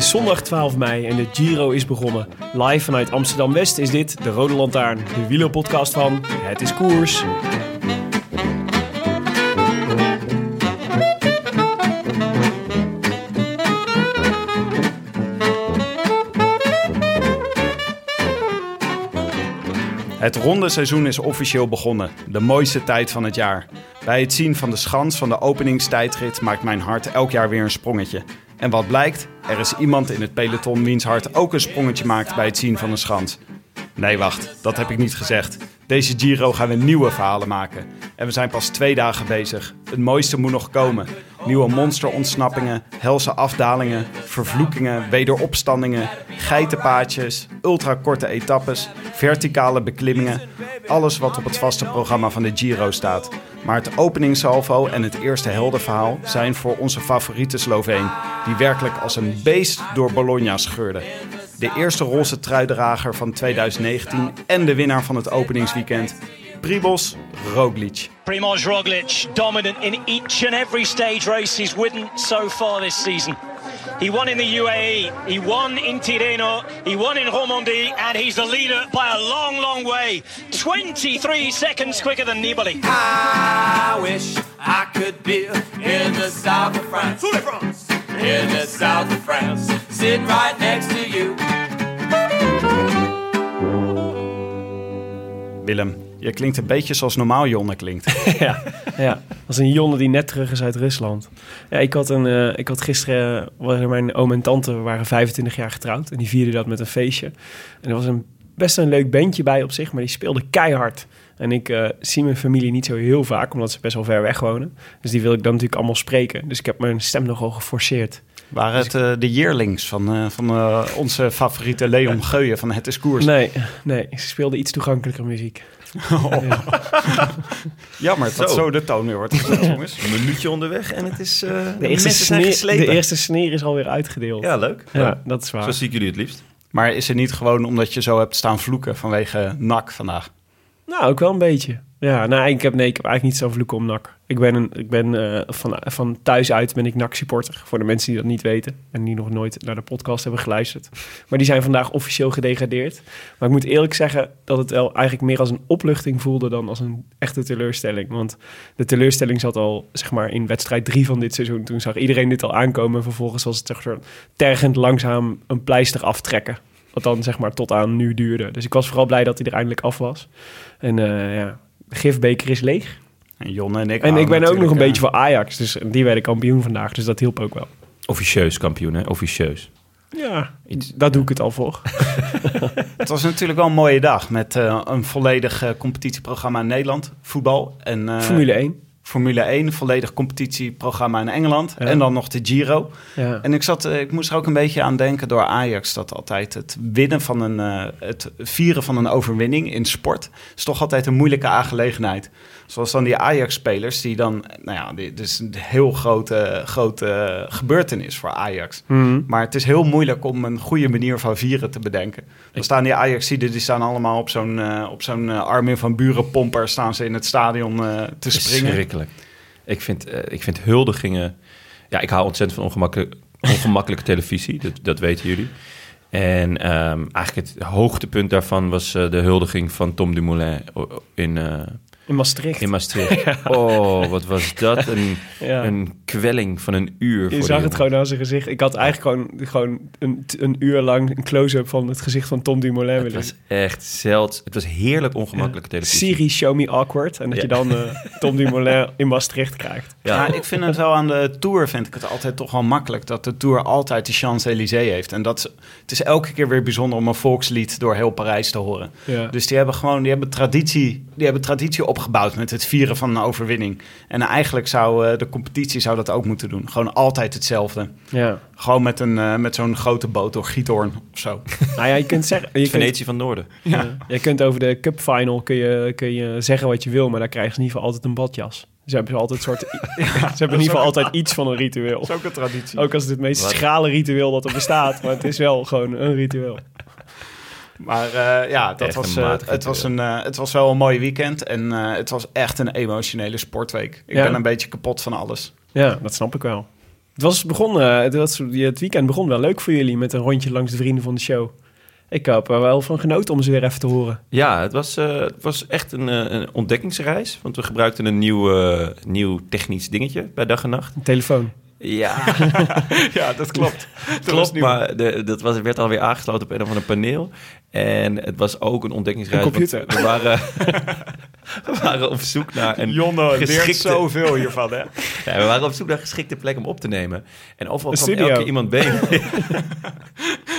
Is zondag 12 mei en de Giro is begonnen. Live vanuit Amsterdam-West is dit de Rode Lantaarn, de wielerpodcast van Het is Koers. Het ronde seizoen is officieel begonnen. De mooiste tijd van het jaar. Bij het zien van de schans van de openingstijdrit maakt mijn hart elk jaar weer een sprongetje. En wat blijkt? Er is iemand in het peloton wiens hart ook een sprongetje maakt bij het zien van een schans. Nee, wacht, dat heb ik niet gezegd. Deze Giro gaan we nieuwe verhalen maken. En we zijn pas twee dagen bezig. Het mooiste moet nog komen. Nieuwe monsterontsnappingen, helse afdalingen, vervloekingen, wederopstandingen, geitenpaadjes, ultrakorte etappes, verticale beklimmingen. Alles wat op het vaste programma van de Giro staat. Maar het openingssalvo en het eerste heldenverhaal zijn voor onze favoriete Sloveen, die werkelijk als een beest door Bologna scheurde. De eerste roze truidrager van 2019 en de winnaar van het openingsweekend, Pribos Roglic. Primoz Roglic, dominant in each and every stage race he's ridden so far this season. He won in the UAE, he won in Tirreno, he won in Romandie, and he's the leader by a long, long way. 23 seconds quicker than Nibali. I wish I could be in the south of France. In the south of France. Sitting right next to you. Willem, je klinkt een beetje zoals normaal Jonne klinkt. ja, ja, als een jongen die net terug is uit Rusland. Ja, ik had, een, eh, ik had gisteren, waren mijn oom en tante waren 25 jaar getrouwd. En die vierden dat met een feestje. En er was een, best een leuk bandje bij op zich, maar die speelde keihard. En ik eh, zie mijn familie niet zo heel vaak, omdat ze best wel ver weg wonen. Dus die wil ik dan natuurlijk allemaal spreken. Dus ik heb mijn stem nogal geforceerd. Waren het eh, de yearlings van, eh, van eh, onze favoriete Leon Geuyen van Het is Koers? Nee, nee, ze speelde iets toegankelijker muziek. Jammer dat Zo. zo de toon weer wordt gezet, jongens. Een minuutje onderweg en het is. eh, de, De eerste, mensen zijn sneer, de eerste sneer is alweer uitgedeeld. Ja, leuk. Ja, dat is waar. Zo zie ik jullie het liefst. Maar is het niet gewoon omdat je zo hebt staan vloeken vanwege NAC vandaag? Nou, ook wel een beetje. Ja, nou, ik heb, nee, ik heb eigenlijk niet zo vloeken om NAC. Ik ben, een, ik ben eh, van, van thuis uit ben ik NAC-supporter. Voor de mensen die dat niet weten en die nog nooit naar de podcast hebben geluisterd. Maar die zijn vandaag officieel gedegradeerd. Maar ik moet eerlijk zeggen dat het wel eigenlijk meer als een opluchting voelde dan als een echte teleurstelling. Want de teleurstelling zat al, zeg maar, in wedstrijd drie van dit seizoen. Toen zag iedereen dit al aankomen. En vervolgens was het zeg tergend langzaam een pleister aftrekken. Wat dan zeg maar tot aan nu duurde. Dus ik was vooral blij dat hij er eindelijk af was. En eh, ja, gifbeker is leeg. En Jonne en ik En ik ben ook nog een eh, beetje voor Ajax. Dus die werden kampioen vandaag. Dus dat hielp ook wel. Officieus kampioen, hè? Officieus. Ja, daar doe ik het al voor. Het was natuurlijk wel een mooie dag met eh, een volledig eh, competitieprogramma in Nederland, voetbal en eh, Formule 1. Formule 1, volledig competitieprogramma in Engeland Ja. en dan nog de Giro. Ja. En ik, zat, eh, ik moest er ook een beetje aan denken door Ajax dat altijd het winnen van een, eh, het vieren van een overwinning in sport is toch altijd een moeilijke aangelegenheid. Zoals dan die Ajax-spelers die dan, nou ja, dit is een heel grote, grote gebeurtenis voor Ajax. Mhm. Maar het is heel moeilijk om een goede manier van vieren te bedenken. Dan staan die Ajaxiden, die staan allemaal op zo'n eh, op zo'n eh, Armin van Buren pomper, staan ze in het stadion eh, te springen. Verschrikkelijk. Ik vind, ik vind huldigingen... Ja, ik hou ontzettend van ongemakkelijke, ongemakkelijke televisie. Dat, dat weten jullie. En ehm, eigenlijk het hoogtepunt daarvan was de huldiging van Tom Dumoulin in, In Maastricht. in Maastricht. Oh, wat was dat? Een, Ja. een kwelling van een uur. voor Je zag het gewoon aan zijn gezicht. Ik had eigenlijk gewoon, gewoon een, een uur lang een close-up van het gezicht van Tom Dumoulin Het willen. was echt zeldzaam. Het was heerlijk ongemakkelijke televisie. Siri, show me awkward. En dat Ja. je dan eh, Tom Dumoulin in Maastricht krijgt. Ja. Ja, ik vind het wel aan de Tour, vind ik het altijd toch wel makkelijk... dat de Tour altijd de Champs-Élysées heeft. En dat is, het is elke keer weer bijzonder om een volkslied door heel Parijs te horen. Ja. Dus die hebben gewoon die hebben traditie, die hebben traditie opgebouwd met het vieren van een overwinning. En eigenlijk zou eh, de competitie zou dat ook moeten doen. Gewoon altijd hetzelfde. ja. Gewoon met, een, eh, met zo'n grote boot door Giethoorn of zo. Nou ja, je kunt zeggen... Je kunt, Venetië van Noorden. ja. je kunt over de cup final kun je, kun je zeggen wat je wil, maar daar krijgen ze in ieder geval altijd een badjas. Ze hebben altijd een soort... ze hebben in ieder geval altijd iets van een ritueel. ook een traditie. Ook als het het meest Wat? schrale ritueel dat er bestaat. Maar het is wel gewoon een ritueel. Maar eh, ja, dat Echt was, een eh, het, was een, eh, het was wel een mooi weekend. En eh, het was echt een emotionele sportweek. Ik Ja. ben een beetje kapot van alles. Ja, dat snap ik wel. Het was begonnen, het, was, het weekend begon wel leuk voor jullie met een rondje langs de vrienden van de show. Ik heb er wel van genoten om ze weer even te horen. Ja, het was, eh, het was echt een, een ontdekkingsreis. Want we gebruikten een nieuw, nieuw technisch dingetje bij dag en nacht. Een telefoon. Ja, Ja, dat klopt. klopt. Maar de, dat was, werd alweer aangesloten op een of ander paneel. En het was ook een ontdekkingsreis. Een computer. We waren, we waren op zoek naar een Jonne leert geschikte... zoveel hiervan, hè? Ja, we waren op zoek naar een geschikte plek om op te nemen. En overal kwam elke keer iemand binnen.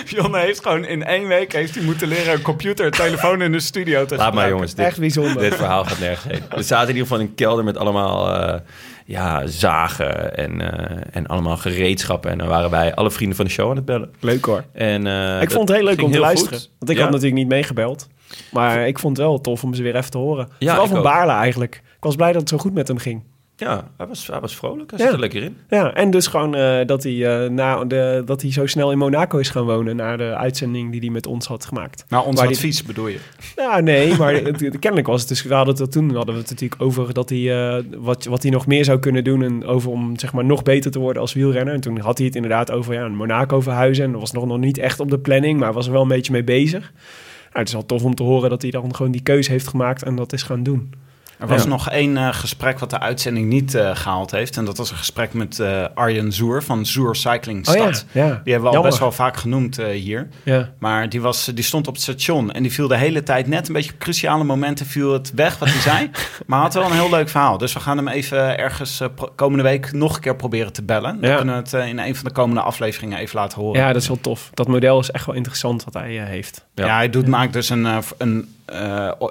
Jonne heeft gewoon in één week heeft hij moeten leren een computer, een telefoon in de studio te Laat maar gebruiken. jongens, dit, Echt bijzonder. dit verhaal gaat nergens heen. We zaten in ieder geval in een kelder met allemaal eh, ja, zagen en, eh, en allemaal gereedschappen. En dan waren wij alle vrienden van de show aan het bellen. Leuk hoor. En, eh, ik vond het heel leuk om te luisteren. goed. Want ik. Had natuurlijk niet meegebeld. Maar ik vond het wel tof om ze weer even te horen. Vooral van. Baarle eigenlijk. Ik was blij dat het zo goed met hem ging. Ja, hij was, hij was vrolijk. Hij Ja. zat er lekker in. Ja, en dus gewoon eh, dat, hij, eh, na de, dat hij zo snel in Monaco is gaan wonen... na de uitzending die hij met ons had gemaakt. Nou, ons Waar die- advies bedoel je? Ja, nee, maar het- het- kennelijk was het dus... We hadden het, toen hadden we het natuurlijk over dat hij, eh, wat, wat hij nog meer zou kunnen doen... en over om zeg maar, nog beter te worden als wielrenner. En toen had hij het inderdaad over ja, een Monaco verhuizen. En dat was nog, nog niet echt op de planning, maar was er wel een beetje mee bezig. Nou, het is wel tof om te horen dat hij dan gewoon die keuze heeft gemaakt... en dat is gaan doen. Er was Ja. nog één eh, gesprek wat de uitzending niet eh, gehaald heeft. En dat was een gesprek met eh, Arjen Zoer van Zoer Cycling Oh ja, Stad. ja. Die hebben we al Jammer. best wel vaak genoemd hier. Ja. Maar die, was, die stond op het station en die viel de hele tijd net een beetje op cruciale momenten viel het weg wat hij zei. maar had wel een heel leuk verhaal. Dus we gaan hem even ergens komende week nog een keer proberen te bellen. Dan Ja. kunnen we het in een van de komende afleveringen even laten horen. ja, dat is wel tof. Dat model is echt wel interessant wat hij heeft. Ja, hij doet, maakt dus een, een,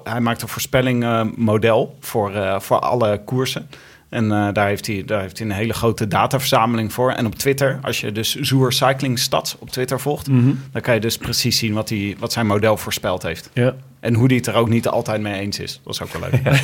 hij maakt een voorspelling eh, voor, eh, voor alle koersen. En eh, daar, heeft hij, daar heeft hij een hele grote dataverzameling voor. En op Twitter, als je dus Zoer Cycling Stad op Twitter volgt, dan kan je dus precies zien wat, hij, wat zijn model voorspeld heeft. Ja, En hoe hij het er ook niet altijd mee eens is. Dat is ook wel leuk.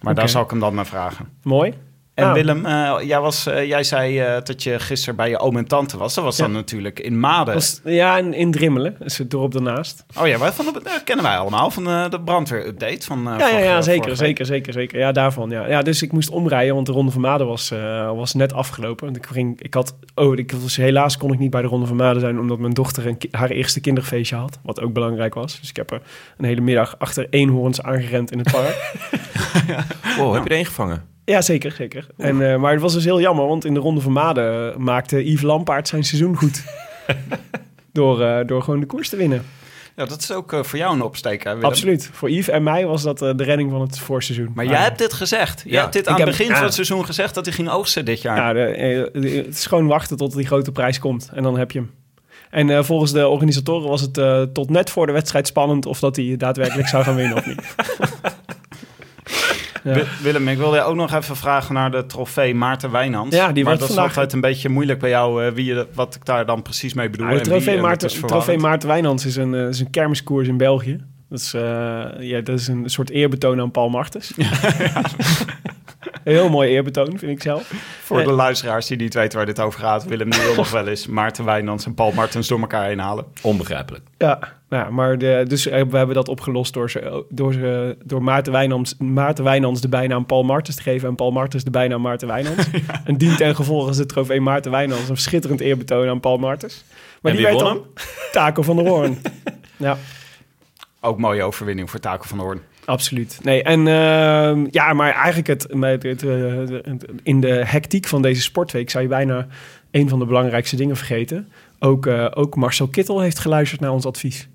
Maar daar zal ik hem dan naar vragen. mooi. En Nou, Willem, eh, jij, was, eh, jij zei eh, dat je gisteren bij je oom en tante was. Dat was dan Ja. natuurlijk in Maden. was- ja, in, in Drimmelen. Dat is het dorp daarnaast. Oh ja, wat van de, dat kennen wij allemaal van de, de brandweer-update. Van, eh, Ja, ja, vorige- ja zeker, zeker, zeker, zeker. Ja, daarvan. Ja. ja, dus ik moest omrijden, want de Ronde van Maden was, eh, was net afgelopen. Want ik, ging, ik had, oh, ik was, helaas kon ik niet bij de Ronde van Maden zijn, omdat mijn dochter een, haar eerste kinderfeestje had. Wat ook belangrijk was. Dus ik heb er een hele middag achter eenhoorns aangerend in het park. Wow, heb je er één gevangen? Ja, zeker, zeker. En, eh, maar het was dus heel jammer, want in de Ronde van Maden eh, maakte Yves Lampaard zijn seizoen goed. door, eh, door gewoon de koers te winnen. Ja, dat is ook voor jou een opsteek, hè, Willem? Absoluut. Voor Yves en mij was dat de redding van het voorseizoen. Maar jij hebt dit gezegd. Jij Ja. hebt dit aan het begin van het seizoen gezegd dat hij ging oogsten dit jaar. Ja, de, de- het is gewoon wachten tot die grote prijs komt. En dan heb je hem. En volgens de organisatoren was het tot net voor de wedstrijd spannend... of dat hij daadwerkelijk zou gaan winnen of niet. Willem, ik wilde ook nog even vragen naar de trofee Maarten Wijnands. Ja, die maar wordt dat vandaag- is altijd een beetje moeilijk bij jou, eh, wie je, wat ik daar dan precies mee bedoel. De trofee Maarten, trofee. Maarten Wijnands is een, eh, is een kermiskoers in België. Dat is, eh, ja, dat is een soort eerbetoon aan Paul Martens. Een heel mooi eerbetoon, vind ik zelf. Voor Eh, de luisteraars die niet weten waar dit over gaat, Willem wil nog wel eens Maarten Wijnands en Paul Martens door elkaar heen halen. Onbegrijpelijk. Ja, nou, ja, maar de, dus eh, we hebben dat opgelost door, ze, door, ze, door Maarten, Wijnands, Maarten Wijnands de bijnaam Paul Martens te geven en Paul Martens de bijnaam Maarten Wijnands. En dient ten gevolge is de trofee Maarten Wijnands een schitterend eerbetoon aan Paul Martens. Maar En die wie werd won dan Taco van der Hoorn. ja, Ook mooie overwinning voor Taco van Hoorn. Absoluut. Nee, en ehm, ja, maar eigenlijk het, met het, het- in de hectiek van deze sportweek zou je bijna een van de belangrijkste dingen vergeten. Ook, eh, ook Marcel Kittel heeft geluisterd naar ons advies.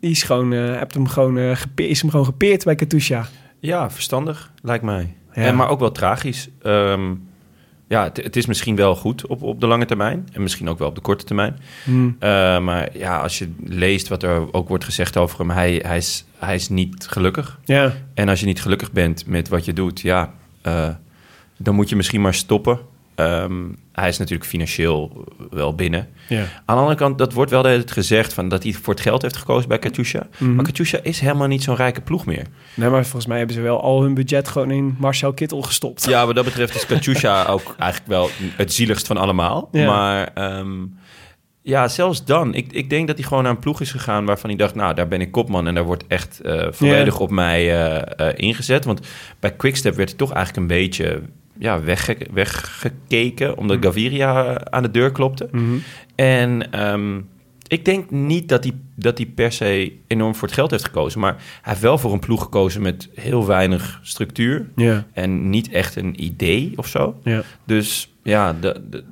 Die is gewoon, eh hebt hem gewoon, eh, is hem gewoon gepeerd bij Katusha. Ja, verstandig, lijkt mij. Ja. En, maar ook wel tragisch. Ehm, ja, het, het is misschien wel goed op, op de lange termijn. En misschien ook wel op de korte termijn. Hmm. Eh, maar ja, als je leest wat er ook wordt gezegd over hem... hij, hij, is, hij is niet gelukkig. Ja, En als je niet gelukkig bent met wat je doet... ja, eh, dan moet je misschien maar stoppen. Ehm, hij is natuurlijk financieel wel binnen. ja. Aan de andere kant, dat wordt wel de hele tijd gezegd... Van dat hij voor het geld heeft gekozen bij Katusha. Mhm. Maar Katusha is helemaal niet zo'n rijke ploeg meer. Nee, maar volgens mij hebben ze wel al hun budget gewoon in Marcel Kittel gestopt. Ja, wat dat betreft is Katusha ook eigenlijk wel het zieligst van allemaal. Maar ehm, ja, zelfs dan. Ik, ik denk dat hij gewoon naar een ploeg is gegaan waarvan hij dacht... nou, daar ben ik kopman en daar wordt echt eh, volledig op mij eh, eh, ingezet. Want bij Quickstep werd hij toch eigenlijk een beetje ja, wegge weggekeken... omdat Gaviria aan de deur klopte. Mhm. En ehm, ik denk niet dat hij, dat hij per se enorm voor het geld heeft gekozen... maar hij heeft wel voor een ploeg gekozen met heel weinig structuur... En niet echt een idee of zo. Dus ja, de, de,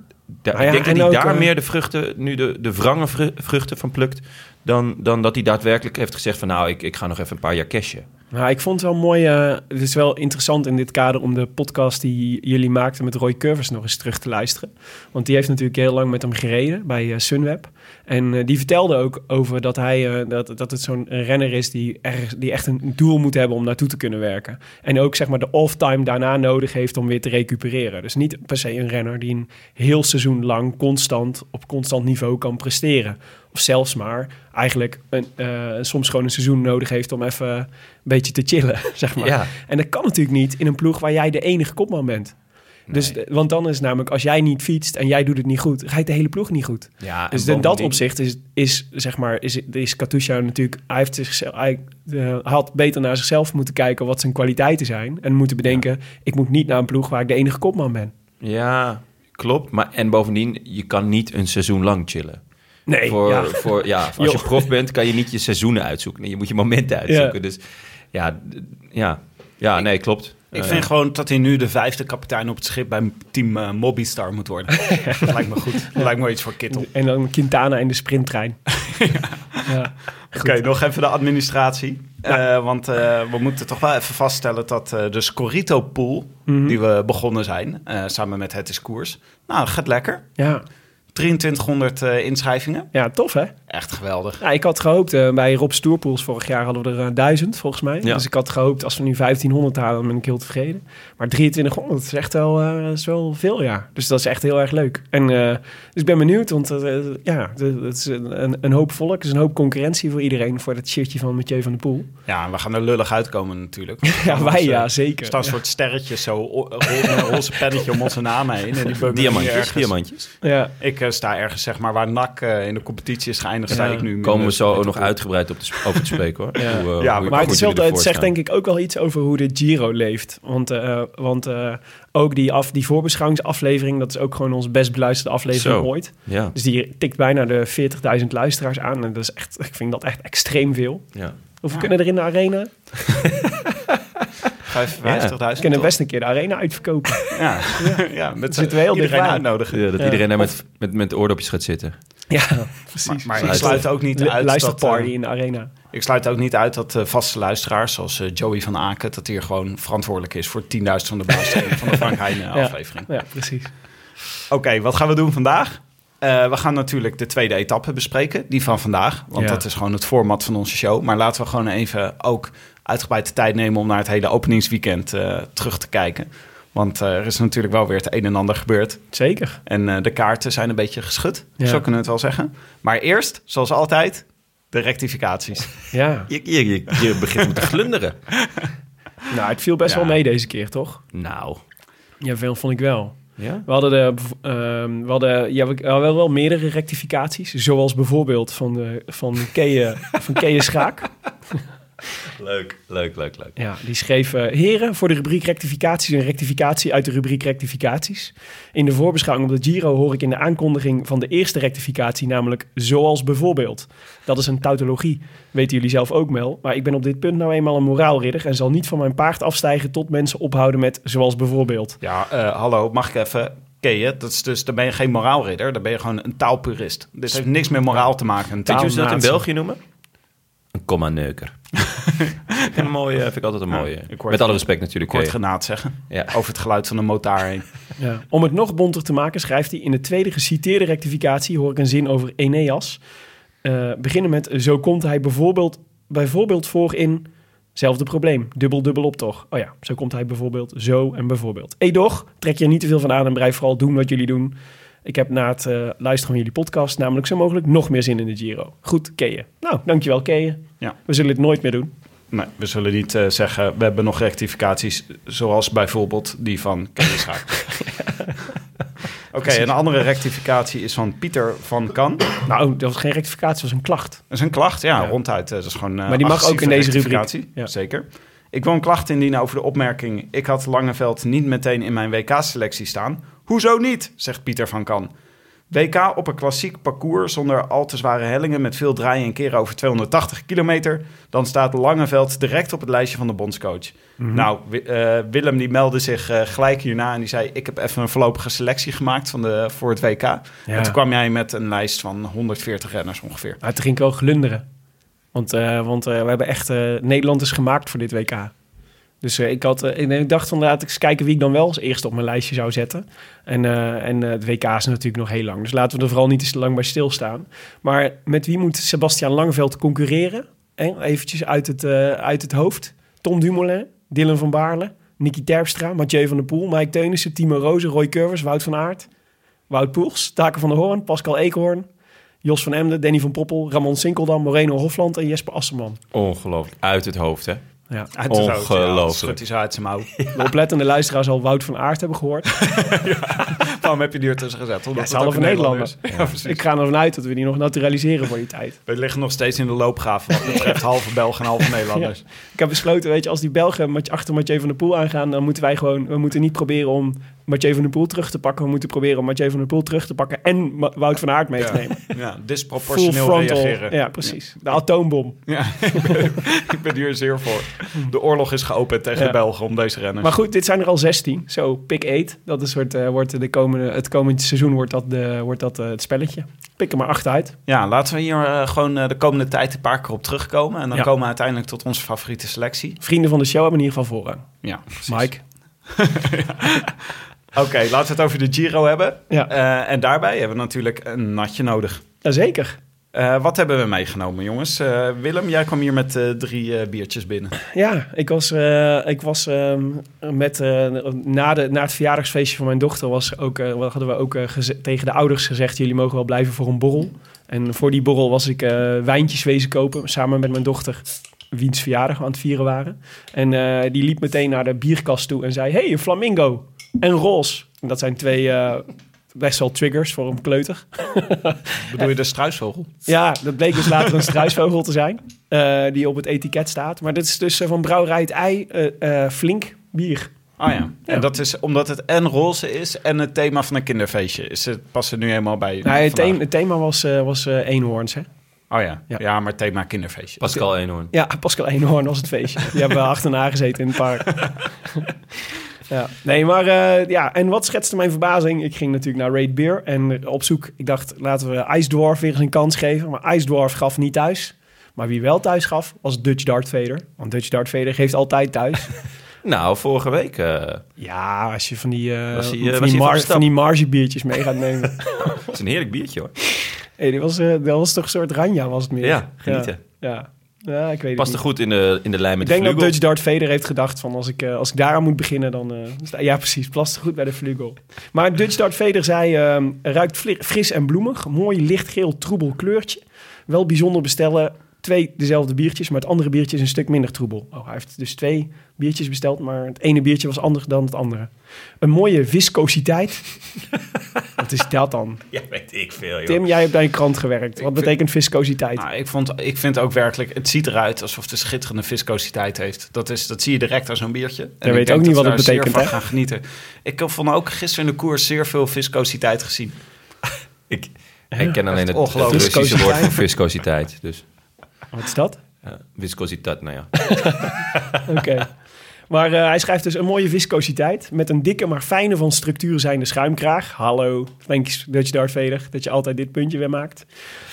de- Ah ja, ik denk dat hij ook, daar eh, meer de vruchten, nu de, de wrange vru- vruchten van plukt... Dan, dan dat hij daadwerkelijk heeft gezegd van... nou, ik, ik ga nog even een paar jaar cashen. Nou, ik vond het wel mooi. eh, het is wel interessant in dit kader om de podcast die jullie maakten met Roy Curvers nog eens terug te luisteren. Want die heeft natuurlijk heel lang met hem gereden bij eh, Sunweb. En eh, die vertelde ook over dat, hij, dat, dat het zo'n renner is die, ergens, die echt een doel moet hebben om naartoe te kunnen werken. En ook zeg maar de off-time daarna nodig heeft om weer te recupereren. Dus niet per se een renner die een heel seizoen lang constant op constant niveau kan presteren. Of zelfs maar eigenlijk een, eh, soms gewoon een seizoen nodig heeft om even een beetje te chillen, zeg maar. Ja. En dat kan natuurlijk niet in een ploeg waar jij de enige kopman bent. Dus, want dan is namelijk, als jij niet fietst en jij doet het niet goed, gaat de hele ploeg niet goed. Ja, Dus in dat opzicht is, is zeg maar, is, is Katusha natuurlijk, hij, heeft zichzelf, hij eh, had beter naar zichzelf moeten kijken wat zijn kwaliteiten zijn. En moeten bedenken, ik moet niet naar een ploeg waar ik de enige kopman ben. Ja, klopt. Maar, en bovendien, je kan niet een seizoen lang chillen. Nee, voor, ja. voor, ja, als je prof bent, kan je niet je seizoenen uitzoeken. Nee, je moet je momenten uitzoeken. Dus ja, ja, ja nee, klopt. Ik Eh, vind gewoon dat hij nu de vijfde kapitein op het schip bij team eh, Mobbystar moet worden. dat lijkt me goed. Dat lijkt me iets voor Kittel. En dan Quintana in de sprinttrein. ja. Oké, nog even de administratie. Eh, want eh, we moeten toch wel even vaststellen dat de Scorito-pool, Mhm. die we begonnen zijn, eh, samen met Het is Koers, nou, gaat lekker. Ja. 2300 eh, inschrijvingen. ja, tof hè? Echt geweldig. Ja, ik had gehoopt, eh, bij Rob Stoerpools vorig jaar hadden we er eh, 1000 volgens mij. Ja. Dus ik had gehoopt, als we nu 1500 halen, dan ben ik heel tevreden. Maar 2300 is echt wel, eh, is wel veel, ja. Dus dat is echt heel erg leuk. En eh, dus ik ben benieuwd, want eh, ja, het is een, een- een hoop volk. Het is een hoop concurrentie voor iedereen, voor dat shirtje van Mathieu van der Poel. Ja, en we gaan er lullig uitkomen natuurlijk. Ja, wij eh, ja, zeker. staan een soort sterretjes zo, roze pennetje om onze namen heen. En die diamantjes, diamantjes. Ja, Ik eh, sta ergens, zeg maar, waar NAC eh, in de competitie is geëindigd, sta Ja. ik nu. Komen we zo ook nog uitgebreid op de, sp- over te spreken hoor. Ja. Hoe, eh, Ja, hoe- maar het, hoe is wel, jullie het zegt denk ik ook wel iets over hoe de Giro leeft. Want, eh, want eh, ook die, af, die voorbeschouwingsaflevering, dat is ook gewoon onze best beluisterde aflevering Zo. ooit. Ja, Dus die tikt bijna de 40.000 luisteraars aan. En dat is echt, ik vind dat echt extreem veel. ja. Hoeveel kunnen er in de arena? 55.000. We kunnen best een keer de arena uitverkopen. Ja, ja met Zitten we heel iedereen dichtbij. uitnodigen. Ja, dat Ja. iedereen daar met, met, met oordopjes gaat zitten. ja, precies. maar ik sluit ook niet uit dat, Luisterparty eh, in de arena. ik sluit ook niet uit dat eh, vaste luisteraars, zoals eh, Joey van Aken, dat hij er gewoon verantwoordelijk is voor 10.000 van de belangstelling van de Frank Heijnen Ja. aflevering. Ja, precies. Oké, wat gaan we doen vandaag? Eh, we gaan natuurlijk de tweede etappe bespreken, die van vandaag. Want Ja. dat is gewoon het format van onze show. Maar laten we gewoon even ook uitgebreid de tijd nemen om naar het hele openingsweekend eh, terug te kijken. Want eh, er is natuurlijk wel weer het een en ander gebeurd. Zeker. En eh, de kaarten zijn een beetje geschud, Ja. zo kunnen we het wel zeggen. Maar eerst, zoals altijd, de rectificaties. Ja. Je, je, je, je begint met te glunderen. Nou, het viel best Ja. wel mee deze keer, toch? Nou, Ja, veel vond ik wel. Ja? We hadden, de, ehm, we hadden ja, we hadden wel, wel meerdere rectificaties. Zoals bijvoorbeeld van, de, van Kees van Kees Schaak. Leuk, leuk, leuk, leuk. Ja, die schreef... eh, Heren, voor de rubriek rectificaties een rectificatie uit de rubriek rectificaties. In de voorbeschouwing op de Giro hoor ik in de aankondiging van de eerste rectificatie... namelijk zoals bijvoorbeeld. Dat is een tautologie, weten jullie zelf ook, Mel. Maar ik ben op dit punt nou eenmaal een moraalridder... en zal niet van mijn paard afstijgen tot mensen ophouden met zoals bijvoorbeeld. Ja, eh, hallo, mag ik even... Ken je? Dat is dus, dan ben je geen moraalridder, dan ben je gewoon een taalpurist. Dit heeft niks met moraal te maken. Weet je hoe ze dat in. België noemen? Een komma-neuker. vind, een mooie, vind ik altijd een mooie. Met alle respect natuurlijk. kort Kort genaad zeggen. Ja. Over het geluid van de motaar heen. Ja. Om het nog bonter te maken schrijft hij in de tweede geciteerde rectificatie... hoor ik een zin over Eneas. Eh, beginnen met, zo komt hij bijvoorbeeld, bijvoorbeeld voor in... Zelfde probleem, dubbel dubbel op toch? Oh ja, zo komt hij bijvoorbeeld zo en bijvoorbeeld. Edoch, trek je er niet te veel van aan en blijf vooral doen wat jullie doen. Ik heb na het eh, luisteren van jullie podcast namelijk zo mogelijk nog meer zin in de Giro. Goed, Keeën. Nou, dankjewel Keeën. Ja. We zullen het nooit meer doen. Nee, we zullen niet eh, zeggen, we hebben nog rectificaties, zoals bijvoorbeeld die van Schaak. Oké, een andere rectificatie is van Pieter van Kan. Dat Nou, dat was geen rectificatie, dat was een klacht. is een klacht, ja, Ja. ronduit. eh, Dat is gewoon Maar die mag ook in deze rubriek. Ja. Zeker. Ik wil een klacht indienen over de opmerking... ik had Langeveld niet meteen in mijn WK-selectie staan. Hoezo niet, zegt Pieter van Kan. WK op een klassiek parcours zonder al te zware hellingen... met veel draaien en keren over 280 kilometer... dan staat Langeveld direct op het lijstje van de bondscoach. Mhm. Nou, eh, Willem die meldde zich eh, gelijk hierna... en die zei, ik heb even een voorlopige selectie gemaakt van de, voor het WK. En toen kwam jij met een lijst van 140 renners ongeveer. Maar toen ging wel glunderen. Want, eh, want we hebben echt... Nederland is gemaakt voor dit WK. Dus eh, ik, had, eh, ik- dacht van laat ik eens kijken wie ik dan wel als eerste op mijn lijstje zou zetten. En, eh, en het WK is natuurlijk nog heel lang. Dus laten we er vooral niet te lang bij stilstaan. Maar met wie moet Sebastian Langeveld concurreren? Eh, eventjes uit het, uit het hoofd. Tom Dumoulin, Dylan van Baarle, Nicky Terpstra, Mathieu van der Poel, Mike Teunissen, Timo Rozen, Roy Curvers, Wout van Aert, Wout Poels, Taken van der Hoorn, Pascal Eekhoorn, Jos van Emden, Danny van Poppel, Ramon Sinkeldam, Moreno Hofland en Jesper Asselman. Ongelooflijk. Uit het hoofd, hè? Ja. Uit de ja. Ongelooflijk. Uit zijn mouw. De oplettende luisteraars zal Wout van Aert hebben gehoord. Waarom heb je die ertussen gezet? Omdat Ja, het ze hadden ook van een Nederlander. is. Ja, precies. Ik ga ervan uit dat we die nog naturaliseren voor die tijd. We liggen nog steeds in de loopgraaf wat betreft halve Belgen en halve Nederlanders. Ik heb besloten, weet je, als die Belgen met- achter Mathieu van der Poel aangaan, dan moeten wij gewoon, we moeten niet proberen om Mathieu van der Poel terug te pakken. We moeten proberen om Mathieu van der Poel terug te pakken en Ma- Wout van Aert mee te nemen. Ja, disproportioneel reageren. Ja, precies. De atoombom. Ja, ik, ben, ik ben hier zeer voor. De oorlog is geopend tegen Ja. Belgen om deze renners. Maar goed, dit zijn er al 16. Zo, pick 8. Dat is soort, eh, wordt de komende, het komende seizoen wordt dat, de, wordt dat eh, het spelletje. Pik er maar acht uit. Ja, laten we hier eh, gewoon de komende tijd een paar keer op terugkomen. En dan komen we uiteindelijk tot onze favoriete selectie. Vrienden van de show hebben in ieder geval voorrang. Ja, precies. Mike. Oké, laten we het over de Giro hebben. Ja. Eh, en daarbij hebben we natuurlijk een natje nodig. Jazeker. Eh, wat hebben we meegenomen, jongens? Eh, Willem, jij kwam hier met drie biertjes binnen. Ja, ik was, ik was ehm, met, na, de, na het verjaardagsfeestje van mijn dochter was ook, hadden we ook tegen de ouders gezegd, jullie mogen wel blijven voor een borrel. En voor die borrel was ik wijntjes wezen kopen, samen met mijn dochter, wiens verjaardag we aan het vieren waren. En die liep meteen naar de bierkast toe en zei, hey, een flamingo en roze. En dat zijn twee eh, best wel triggers voor een kleuter. Bedoel je de struisvogel? Ja, dat bleek dus later een struisvogel te zijn. eh, die op het etiket staat. Maar dit is dus eh, van Brouwerij het Ei eh, eh, flink bier. Oh ja. En dat is omdat het en roze is en het thema van een kinderfeestje. Is het, past er nu helemaal bij Nou, het, thema, het thema was, eh, was eh, eenhoorns, hè? Oh ja. Ja. ja. maar thema kinderfeestje. Pascal Eenhoorn. Ja, Pascal Eenhoorn was het feestje. Die hebben we achterna gezeten in het park. ja. Nee, maar eh, ja, en wat schetste mijn verbazing? Ik ging natuurlijk naar Raid Beer en op zoek. Ik dacht, laten we Ice Dwarf weer eens een kans geven. Maar Ice Dwarf gaf niet thuis. Maar wie wel thuis gaf, was Dutch Dart Vader. Want Dutch Dart Vader geeft altijd thuis. Nou, vorige week. eh, Ja, als je van die, Was eh, van, die mar- van stap? van die margebiertjes mee gaat nemen. het is een heerlijk biertje hoor. hey, die was, dat was toch een soort ranja, was het meer? Ja, genieten. Ja, ja. Ja ik weet Past er goed in de, in de lijn met Ik denk de dat vlugel. Dutch Dart Vader heeft gedacht van als ik, eh, als ik daaraan moet beginnen, dan... eh, ja, precies, past er goed bij de vlugel. Maar Dutch Dart Vader zei, ehm, ruikt fris en bloemig. Mooi lichtgeel troebel kleurtje. Wel bijzonder bestellen. Twee dezelfde biertjes, maar het andere biertje is een stuk minder troebel. Oh, hij heeft dus twee biertjes besteld, maar het ene biertje was anders dan het andere. Een mooie viscositeit. Wat is dat dan? Ja, weet ik veel, joh. Tim, jij hebt bij een krant gewerkt. Wat betekent viscositeit? Nou, ik, vond, ik vind ook werkelijk, het ziet eruit alsof het een schitterende viscositeit heeft. Dat, is, dat zie je direct aan zo'n biertje. En Jij ik weet ook niet wat het betekent, hè? van gaan genieten. Ik heb vond ook gisteren in de koers zeer veel viscositeit gezien. Ik, ik ken alleen het, het. Russische woord voor viscositeit. Dus Wat is dat? ja, viscositeit, nou ja. Oké. Maar eh, hij schrijft dus een mooie viscositeit met een dikke maar fijne van structuur zijnde schuimkraag. Hallo, thanks Dutch Dart Vader, dat je altijd dit puntje weer maakt.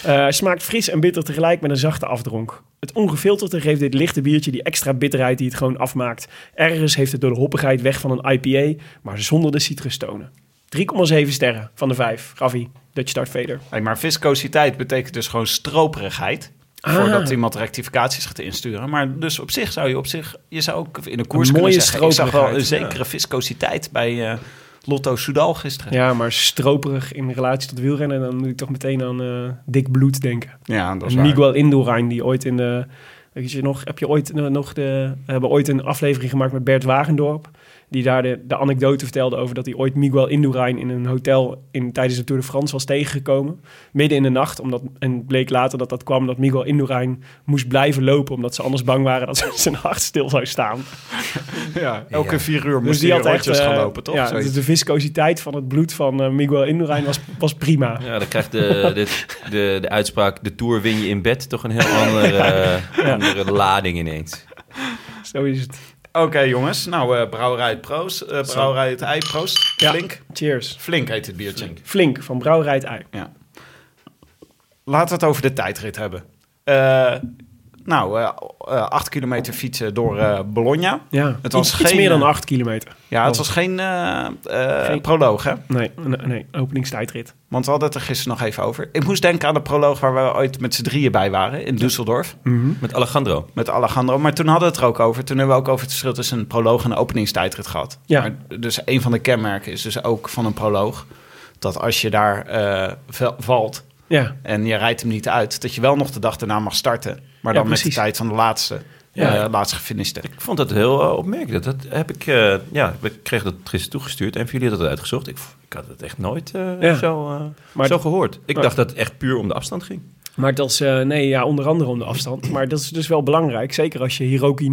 Eh, smaakt fris en bitter tegelijk met een zachte afdronk. Het ongefilterde geeft dit lichte biertje die extra bitterheid die het gewoon afmaakt. Ergens heeft het door de hoppigheid weg van een IPA, maar zonder de citrustonen. 3,7 sterren van de 5. Raffi, Dutch Dart Vader. Hey, maar viscositeit betekent dus gewoon stroperigheid. Ah. Voordat iemand rectificaties gaat insturen. Maar dus op zich zou je op zich... Je zou ook in een koers Een kunnen zeggen... Ik zag wel een zekere viscositeit bij eh, Lotto Soudal gisteren. Ja, maar stroperig in relatie tot wielrennen, dan moet ik toch meteen aan eh, dik bloed denken. Ja, dat is waar. Miguel Indurain, die ooit in de... Weet je nog, heb je ooit eh, nog de... We hebben ooit een aflevering gemaakt met Bert Wagendorp. Die daar de, de anekdote vertelde over dat hij ooit Miguel Indurain in een hotel in, tijdens de Tour de France was tegengekomen. Midden in de nacht. Omdat, en bleek later dat dat kwam dat Miguel Indurain moest blijven lopen. Omdat ze anders bang waren dat zijn hart stil zou staan. Ja, elke Ja. vier uur Dus moest die hij rondjes gaan eh, lopen, toch? Ja, dus de viscositeit van het bloed van eh, Miguel Indurain was, was prima. Ja, dan krijgt de, de, de, de uitspraak... de Tour win je in bed toch een heel andere, eh, andere lading ineens. Zo is het. Oké, jongens. Nou, eh, Brouwerij Proost. eh, brouwerij het Ei Proost. Ja. Flink. Cheers. Flink heet het biertje. Flink van Brouwerij het Ei. Laten we het over de tijdrit hebben. Eh, nou, eh, eh, acht kilometer fietsen door eh, Bologna. Ja, Het was iets, iets geen, meer dan 8 kilometer. Ja, het Oh. was geen, eh eh, Geen- proloog, hè? Nee, nee, nee, openingstijdrit. Want we hadden het er gisteren nog even over. Ik moest denken aan de proloog waar we ooit met z'n drieën bij waren in Düsseldorf. Met Alejandro. Met Alejandro. Maar toen hadden we het er ook over. Toen hebben we ook over het verschil tussen een proloog en een openingstijdrit gehad. Ja. Maar dus een van de kenmerken is dus ook van een proloog... dat als je daar eh, valt Ja, en je rijdt hem niet uit... dat je wel nog de dag daarna mag starten. Maar Ja, dan met de tijd van de laatste, Ja. eh, laatste gefiniste. Ik vond dat heel eh, opmerkelijk. Dat heb ik... eh, ja, ik kreeg dat gisteren toegestuurd. En voor jullie hadden het uitgezocht. Ik, ik had het echt nooit eh, Ja. zo, eh, Maar- zo gehoord. Ik maar- dacht dat het echt puur om de afstand ging. maar dat is, eh, nee, ja, onder andere om de afstand. Maar dat is dus wel belangrijk. Zeker als je Hiroki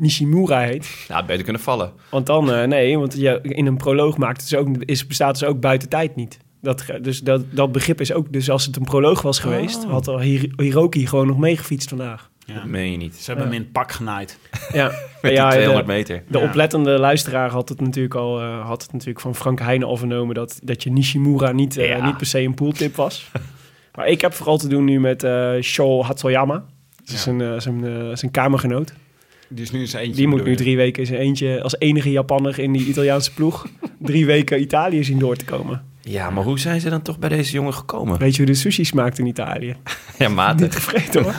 Nishimura heet. Ja, beter kunnen vallen. Want dan, eh, nee, want je, in een proloog maakt het dus ook, is, bestaat dus ook buiten tijd niet. Dat, dus dat, dat begrip is ook, dus als het een proloog was geweest, Oh. had al Hir- Hiroki gewoon nog meegefietst vandaag. Ja. Dat meen je niet. Ze hebben Ja. hem in het pak genaaid. Ja, Met ja, die 200 de, meter. de Ja. oplettende luisteraar had het natuurlijk al eh, had het natuurlijk van Frank Heijnen al vernomen dat, dat je Nishimura niet, eh, Ja. niet per se een pooltip was. maar ik heb vooral te doen nu met eh Sho Hatsoyama. Dat is een, zijn, zijn kamergenoot. Die is nu eens eentje. Die moet nu je? drie weken in zijn eentje als enige Japanner in die Italiaanse ploeg drie weken Italië zien door te komen. Ja, maar hoe zijn ze dan toch bij deze jongen gekomen? Weet je hoe de sushi smaakt in Italië? Ja, matig. Niet tevreden hoor.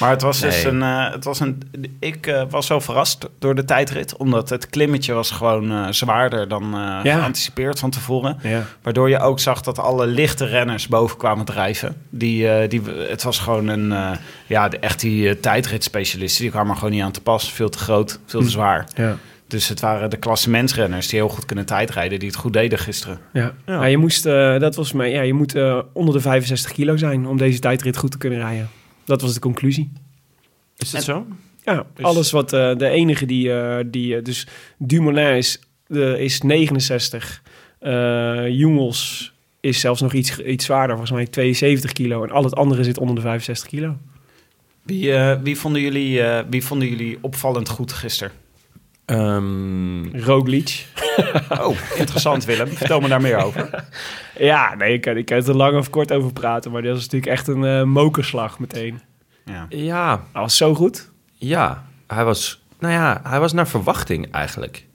Maar het was dus een, eh, het was een. Ik eh, was wel verrast door de tijdrit, omdat het klimmetje was gewoon eh, zwaarder dan eh, Ja. geanticipeerd van tevoren. Ja. Waardoor je ook zag dat alle lichte renners boven kwamen drijven. Die, eh, die, het was gewoon een, eh, ja, de, echt die uh, tijdritspecialisten. Die kwamen er gewoon niet aan te pas. Veel te groot, veel te Hm. zwaar. Ja. Dus het waren de klassementsrenners die heel goed kunnen tijdrijden, die het goed deden gisteren. Ja. Ja, je moest, eh, dat was mij, ja, je moet eh, onder de 65 kilo zijn om deze tijdrit goed te kunnen rijden. Dat was de conclusie. Is dat zo? Ja, Dus- alles wat eh, de enige die, eh, die dus Dumoulin is, is 69, eh Jungels is zelfs nog iets, iets zwaarder, volgens mij 72 kilo en al het andere zit onder de 65 kilo. Wie, eh, wie, vonden jullie, eh, wie vonden jullie opvallend goed gisteren? Ehm, Roglic. Oh, interessant Willem. Vertel me daar meer over. Ja, nee, ik, kan- ik kan het er lang of kort over praten, maar dat is natuurlijk echt een eh, mokerslag meteen. Ja. ja, Hij was zo goed. ja, hij was, nou ja, hij was naar verwachting eigenlijk.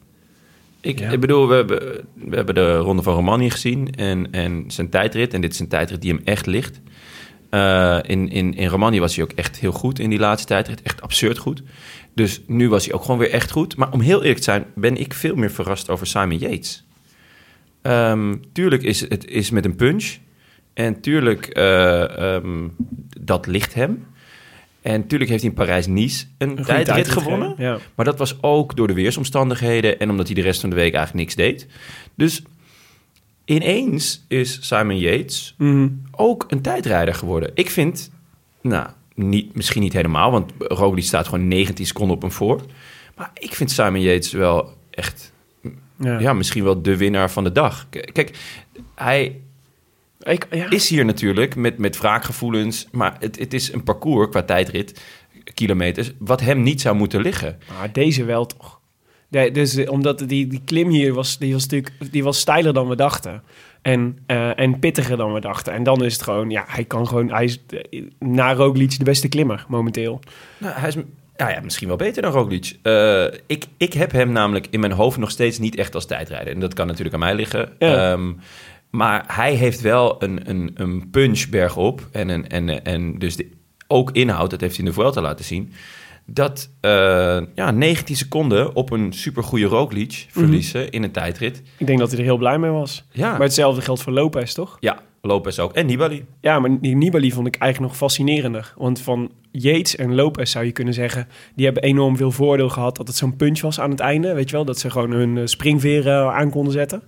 Ik, Ja. ik bedoel, we hebben, we hebben de Ronde van Romani gezien en, en zijn tijdrit. En dit is een tijdrit die hem echt ligt. Eh, in, in, in Romani was hij ook echt heel goed in die laatste tijdrit. Echt absurd goed. Dus nu was hij ook gewoon weer echt goed. Maar om heel eerlijk te zijn, ben ik veel meer verrast over Simon Yates. Ehm, tuurlijk is het is met een punch. En tuurlijk, eh, ehm, dat ligt hem. En natuurlijk heeft hij in Parijs-Nice een, goede tijdrit gewonnen. ja. Maar dat was ook door de weersomstandigheden en omdat hij de rest van de week eigenlijk niks deed. Dus ineens is Simon Yates Mhm. ook een tijdrijder geworden. Ik vind, nou, niet, misschien niet helemaal, want Roglic staat gewoon 19 seconden op hem voor. Maar ik vind Simon Yates wel echt, Ja. ja, misschien wel de winnaar van de dag. Kijk, hij Ik, ja. is hier natuurlijk met, met wraakgevoelens, maar het, het is een parcours qua tijdrit, kilometers, wat hem niet zou moeten liggen. Maar deze wel toch. Nee, dus eh, omdat die, die klim hier was, die was natuurlijk die was steiler dan we dachten. En, eh, en pittiger dan we dachten. En dan is het gewoon, ja, hij kan gewoon, hij is eh, na Roglic de beste klimmer momenteel. Nou, hij is ja, ja, misschien wel beter dan Roglic. Eh, ik, ik heb hem namelijk in mijn hoofd nog steeds niet echt als tijdrijder. En dat kan natuurlijk aan mij liggen. Ja. Ehm, maar hij heeft wel een, een, een punch bergop. En, een, en, en dus de, ook inhoud, dat heeft hij in de Vuelta laten zien. Dat eh, ja, 19 seconden op een supergoeie Roglic verliezen in een tijdrit. Ik denk dat hij er heel blij mee was. Ja, Maar hetzelfde geldt voor Lopez, toch? ja Lopez ook. En Nibali. Ja, maar Nibali vond ik eigenlijk nog fascinerender. Want van Yates en Lopez zou je kunnen zeggen... die hebben enorm veel voordeel gehad dat het zo'n punch was aan het einde. Weet je wel, dat ze gewoon hun eh, springveren aan konden zetten.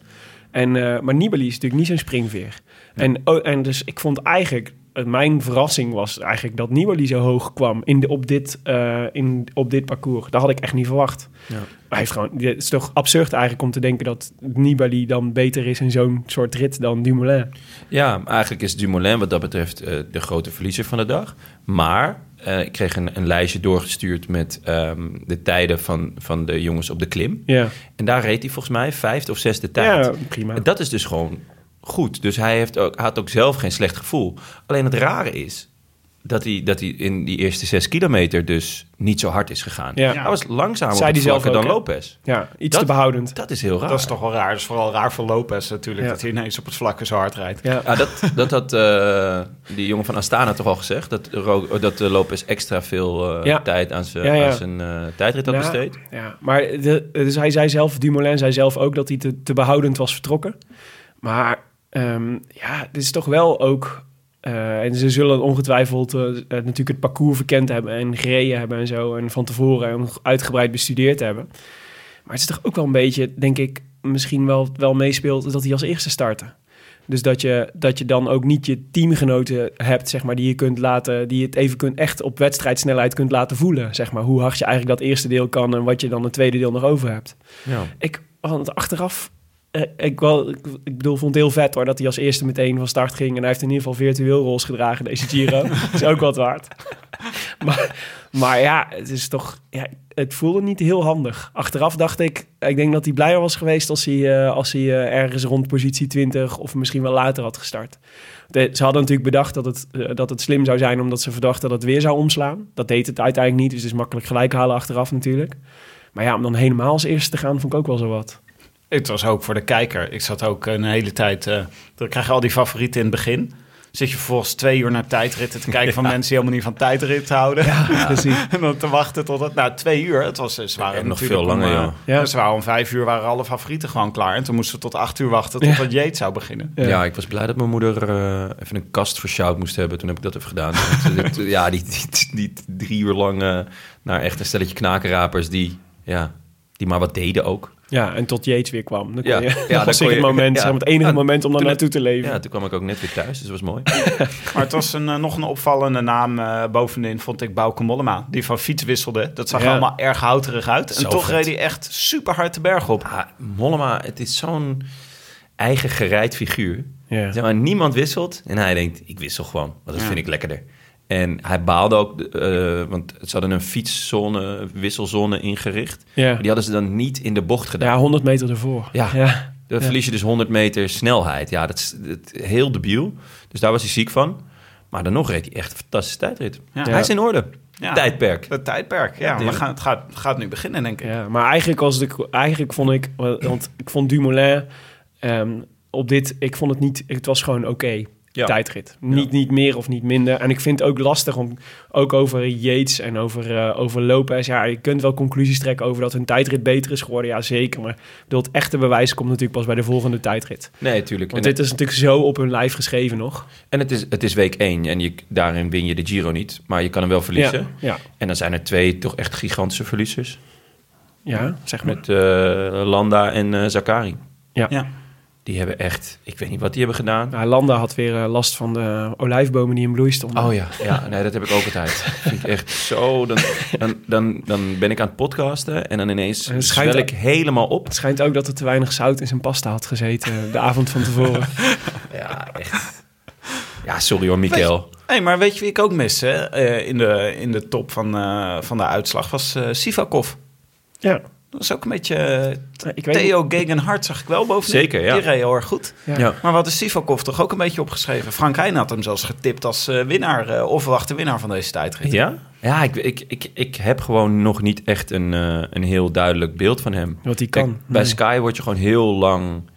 En, eh, maar Nibali is natuurlijk niet zo'n springveer. En, oh, en dus ik vond eigenlijk... eh, Mijn verrassing was eigenlijk dat Nibali zo hoog kwam in de, op, dit, eh, in, op dit parcours. Dat had ik echt niet verwacht. Ja. Hij heeft gewoon, het is toch absurd eigenlijk om te denken dat Nibali dan beter is in zo'n soort rit dan Dumoulin. Ja, eigenlijk is Dumoulin wat dat betreft eh, de grote verliezer van de dag. Maar ik kreeg een, een lijstje doorgestuurd met ehm, de tijden van, van de jongens op de klim. Ja, En daar reed hij volgens mij vijfde of zesde tijd. ja prima. En dat is dus gewoon goed. Dus hij heeft ook, had ook zelf geen slecht gevoel. Alleen het rare is dat hij, dat hij in die eerste zes kilometer dus niet zo hard is gegaan. Ja. Hij was langzamer op zelf dan? Lopez. Ja, iets Dat- te behoudend. Dat is heel raar. Dat is toch wel raar. Dat is vooral raar voor Lopez natuurlijk, Ja. dat hij ineens op het vlakke zo hard rijdt. Ja. Ja, dat, dat had eh, die jongen van Astana toch al gezegd. Dat, dat eh, Lopez extra veel eh, Ja. tijd aan zijn, eh, tijdrit had Ja. besteed. Ja, maar de, dus hij zei zelf, Dumoulin zei zelf ook dat hij te, te behoudend was vertrokken. Maar ehm, ja, dit is toch wel ook... eh, en ze zullen ongetwijfeld eh, eh, natuurlijk het parcours verkend hebben en gereden hebben en zo. En van tevoren en uitgebreid bestudeerd hebben. Maar het is toch ook wel een beetje, denk ik, misschien wel, wel meespeelt dat hij als eerste startte. Dus dat je, dat je dan ook niet je teamgenoten hebt, zeg maar, die je kunt laten, die het even kunt, echt op wedstrijdsnelheid kunt laten voelen. Zeg maar, hoe hard je eigenlijk dat eerste deel kan en wat je dan het tweede deel nog over hebt. Ja. Ik, want achteraf, ik, wel, ik, ik bedoel, vond het heel vet hoor, dat hij als eerste meteen van start ging. En hij heeft in ieder geval virtueel rols gedragen, deze Giro. dat is ook wat waard. maar, maar ja, het is toch, ja, het voelde niet heel handig. Achteraf dacht ik, ik denk dat hij blijer was geweest als hij, eh, als hij eh, ergens rond positie 20 of misschien wel later had gestart. De- ze hadden natuurlijk bedacht dat het, eh, dat het slim zou zijn omdat ze verdachten dat het weer zou omslaan. Dat deed het uiteindelijk niet, dus het is makkelijk gelijk halen achteraf natuurlijk. Maar ja, om dan helemaal als eerste te gaan, vond ik ook wel zo wat. Het was ook voor de kijker. Ik zat ook een hele tijd... eh dan krijg je al die favorieten in het begin. Zit je vervolgens twee uur naar tijdritten te kijken van mensen die helemaal niet van tijdrit houden. Precies. en dan te wachten tot het... Nou, twee uur. Het was, ze waren En nog veel langer, om, eh, ja. Ze waren om vijf uur waren alle favorieten gewoon klaar. En toen moesten we tot acht uur wachten tot het Jeet zou beginnen. Ja. Ja. ik was blij dat mijn moeder eh, even een kast voor Shout moest hebben. Toen heb ik dat even gedaan. Want, eh, ja, die, die, die drie uur lang eh, naar echt een stelletje knakenrapers die, ja, die maar wat deden ook. Ja, en tot Yates weer kwam. Dan kon Ja. je, Ja, dat dan was kon het moment, ja. zeg maar, het enige Ja, moment om dan toen- naartoe te leven. Ja, toen kwam ik ook net weer thuis, dus dat was mooi. Maar het was een, eh, nog een opvallende naam eh, bovenin, vond ik Bauke Mollema. Die van fiets wisselde. Dat zag Ja. allemaal erg houterig uit. En Zo toch vet. reed hij echt super hard de berg op. Ah, Mollema, het is zo'n eigen gereid figuur. Ja. Zeg maar, niemand wisselt en hij denkt, ik wissel gewoon, want dat Ja. vind ik lekkerder. En hij baalde ook, eh, want ze hadden een fietszone, wisselzone ingericht. Ja. Maar die hadden ze dan niet in de bocht gedaan. ja, 100 meter ervoor. Ja. ja. Dan Ja. verlies je dus 100 meter snelheid. Ja, dat is, dat is heel debiel. Dus daar was hij ziek van. Maar dan nog reed hij echt een fantastische tijdrit. Ja. Hij is in orde. Ja. Tijdperk. Het tijdperk, ja. We gaan, het, gaat, gaat nu beginnen, denk ik. Ja, maar eigenlijk, was het, eigenlijk vond ik, want ik vond Dumoulin ehm, op dit, ik vond het niet, het was gewoon oké. Ja. tijdrit. Niet, niet meer of niet minder. En ik vind het ook lastig om, ook over Yates en over, eh over Lopez. Ja, je kunt wel conclusies trekken over dat hun tijdrit beter is geworden. Ja, zeker. Maar bedoel, het echte bewijs komt natuurlijk pas bij de volgende tijdrit. Nee, tuurlijk. Want En, dit is natuurlijk zo op hun lijf geschreven nog. en het, is, het is week 1 en je, daarin win je de Giro niet. Maar je kan hem wel verliezen. Ja, ja, En dan zijn er twee toch echt gigantische verliezers. ja zeg maar. Met eh, Landa en eh Zakari. Ja. Ja. Die hebben echt, ik weet niet wat die hebben gedaan. Nou, Landa had weer eh, last van de olijfbomen die in bloei stonden. Oh ja, ja, nee, dat heb ik ook altijd. Vind ik echt zo. Dan, dan, dan, dan ben ik aan het podcasten en dan ineens En het schijnt ik helemaal op. Het schijnt ook dat er te weinig zout in zijn pasta had gezeten de avond van tevoren. Ja, echt. Ja, sorry hoor, Mikkel. Hey, maar weet je wie ik ook mis hè? Eh, in, de, in de top van, eh, van de uitslag? Was eh Sivakov. ja, Dat was ook een beetje... eh, ik weet Theo Gegenhardt zag ik wel bovenin. Zeker, ja. Die reed heel erg goed. Ja. Ja. Maar wat is Sivakov toch ook een beetje opgeschreven? Frank Heijn had hem zelfs getipt als eh, winnaar, eh onverwachte winnaar van deze tijdrit. Ja? Ja, ik, ik, ik, ik heb gewoon nog niet echt een, eh, een heel duidelijk beeld van hem. Wat hij Kijk, kan. bij Nee. Sky word je gewoon heel lang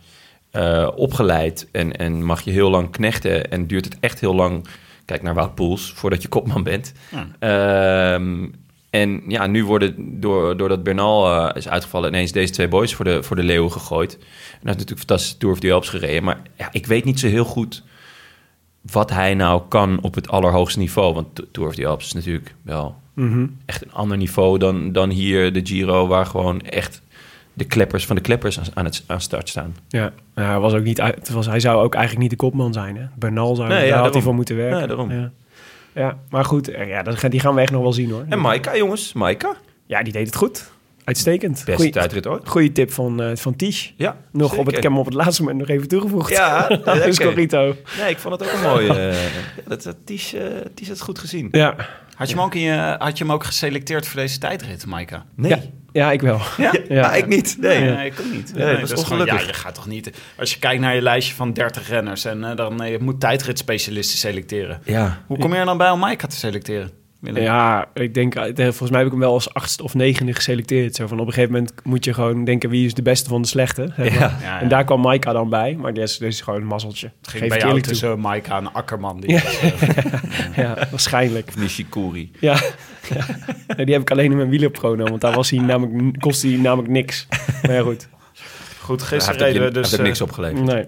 eh, opgeleid en, en mag je heel lang knechten en duurt het echt heel lang, kijk naar Wout Poels, voordat je kopman bent. Ehm, en ja, nu worden door, doordat Bernal eh, is uitgevallen ineens deze twee boys voor de, voor de leeuwen gegooid. En hij heeft natuurlijk fantastische Tour of the Alps gereden, maar ja, ik weet niet zo heel goed wat hij nou kan op het allerhoogste niveau. Want Tour of the Alps is natuurlijk wel Mhm. echt een ander niveau dan, dan hier de Giro, waar gewoon echt de kleppers van de kleppers aan, het aan start staan. Ja, hij, was ook niet, uit- het was, hij zou ook eigenlijk niet de kopman zijn. Hè? Bernal zou Nee, daar ja, had hij voor moeten werken. Ja, daarom. Ja. Ja, maar goed, eh, ja, die gaan we echt nog wel zien hoor. En Maika, jongens, Maika. Ja, die deed het goed. Uitstekend. Beste Goeie, tijdrit ooit. goeie tip van, eh van Tisch. Ja, Nog op het, ik heb hem op het laatste moment nog even toegevoegd. Ja, dat is. Corito. Nee, ik vond het ook een mooie. eh, dat had het goed gezien. Ja. Had, je hem ook in je, had je hem ook geselecteerd voor deze tijdrit, Maaika? Nee. Ja. ja, ik wel. Ja? Ja. ik niet. Nee. Nee, nee, ik ook niet. Nee, dat is gewoon- ongelukkig. ja, je gaat toch niet... Als je kijkt naar je lijstje van 30 renners... en eh, dan eh, je moet tijdritspecialisten selecteren. Ja. Hoe kom je er dan bij om Maaika te selecteren? Willem? Ja, ik denk, eh, volgens mij heb ik hem wel als achtste of negende geselecteerd. Zo van op een gegeven moment moet je gewoon denken wie is de beste van de slechte. zeg maar. Ja. Ja, ja. En daar kwam Maika dan bij, maar dit is, dit is gewoon een mazzeltje. Het Geef ging ik bij jou tussen Maaika en Akkerman. Die Ja. was, eh, Ja, waarschijnlijk. Nishikori. Ja. Nee, die heb ik alleen in mijn wielerprono, want daar was hij namelijk, kostte hij namelijk niks. Maar ja, goed. Goed, gisteren reden we dus... heeft niks eh, opgeleverd. Nee.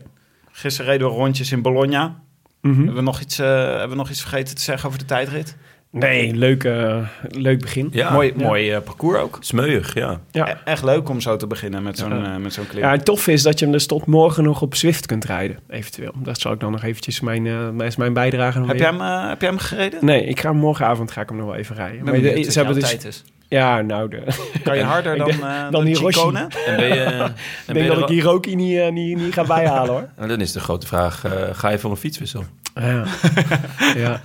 Gisteren reden we rondjes in Bologna. Mhm. Hebben, we nog iets, eh, hebben we nog iets vergeten te zeggen over de tijdrit? Nee, leuk, eh, leuk begin. Ja. mooi ja. mooi eh, parcours ook. Smeuig, ja. Ja. E- echt leuk om zo te beginnen met zo'n Ja. eh, met zo'n klim. Ja, en tof is dat je hem dus tot morgen nog op Zwift kunt rijden, eventueel. Dat zal ik dan nog eventjes mijn, eh, mijn- is mijn bijdrage nog heb, jij hem, heb jij hem gereden? Nee, ik ga hem morgenavond ga ik hem nog wel even rijden. Maar de- ze hebben dus, tijd is. ja, nou, de, Kan je harder dan, denk- dan dan Hiroshi. En ben je, en ik ben denk je dat ik die Roki niet, niet, niet ga bijhalen hoor. Nou, dan is de grote vraag, eh, ga je voor een fietswissel? Ja. ja.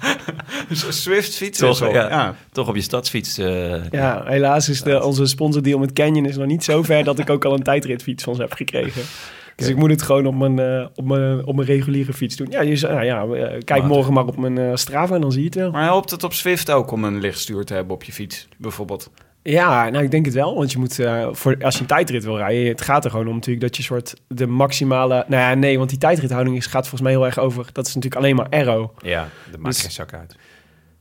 Swift fiets Toch, zo. ja. Ja. Toch op je stadsfiets? eh, ja, helaas is de, onze sponsordeal met Canyon is nog niet zo ver dat ik ook al een tijdritfiets van ze heb gekregen. Dus ik moet het gewoon op mijn, eh, op mijn, op mijn reguliere fiets doen. Ja, je, nou ja eh, kijk Maar- morgen maar op mijn eh, Strava en dan zie je het wel. Maar helpt het op Swift ook om een lichtstuur te hebben op je fiets, bijvoorbeeld? Ja, nou ik denk het wel. Want je moet, eh, voor, als je een tijdrit wil rijden, het gaat er gewoon om natuurlijk dat je soort de maximale... Nou ja, nee, want die tijdrithouding is, gaat volgens mij heel erg over... Dat is natuurlijk alleen maar aero. ja, dat maakt Dus- geen zak uit.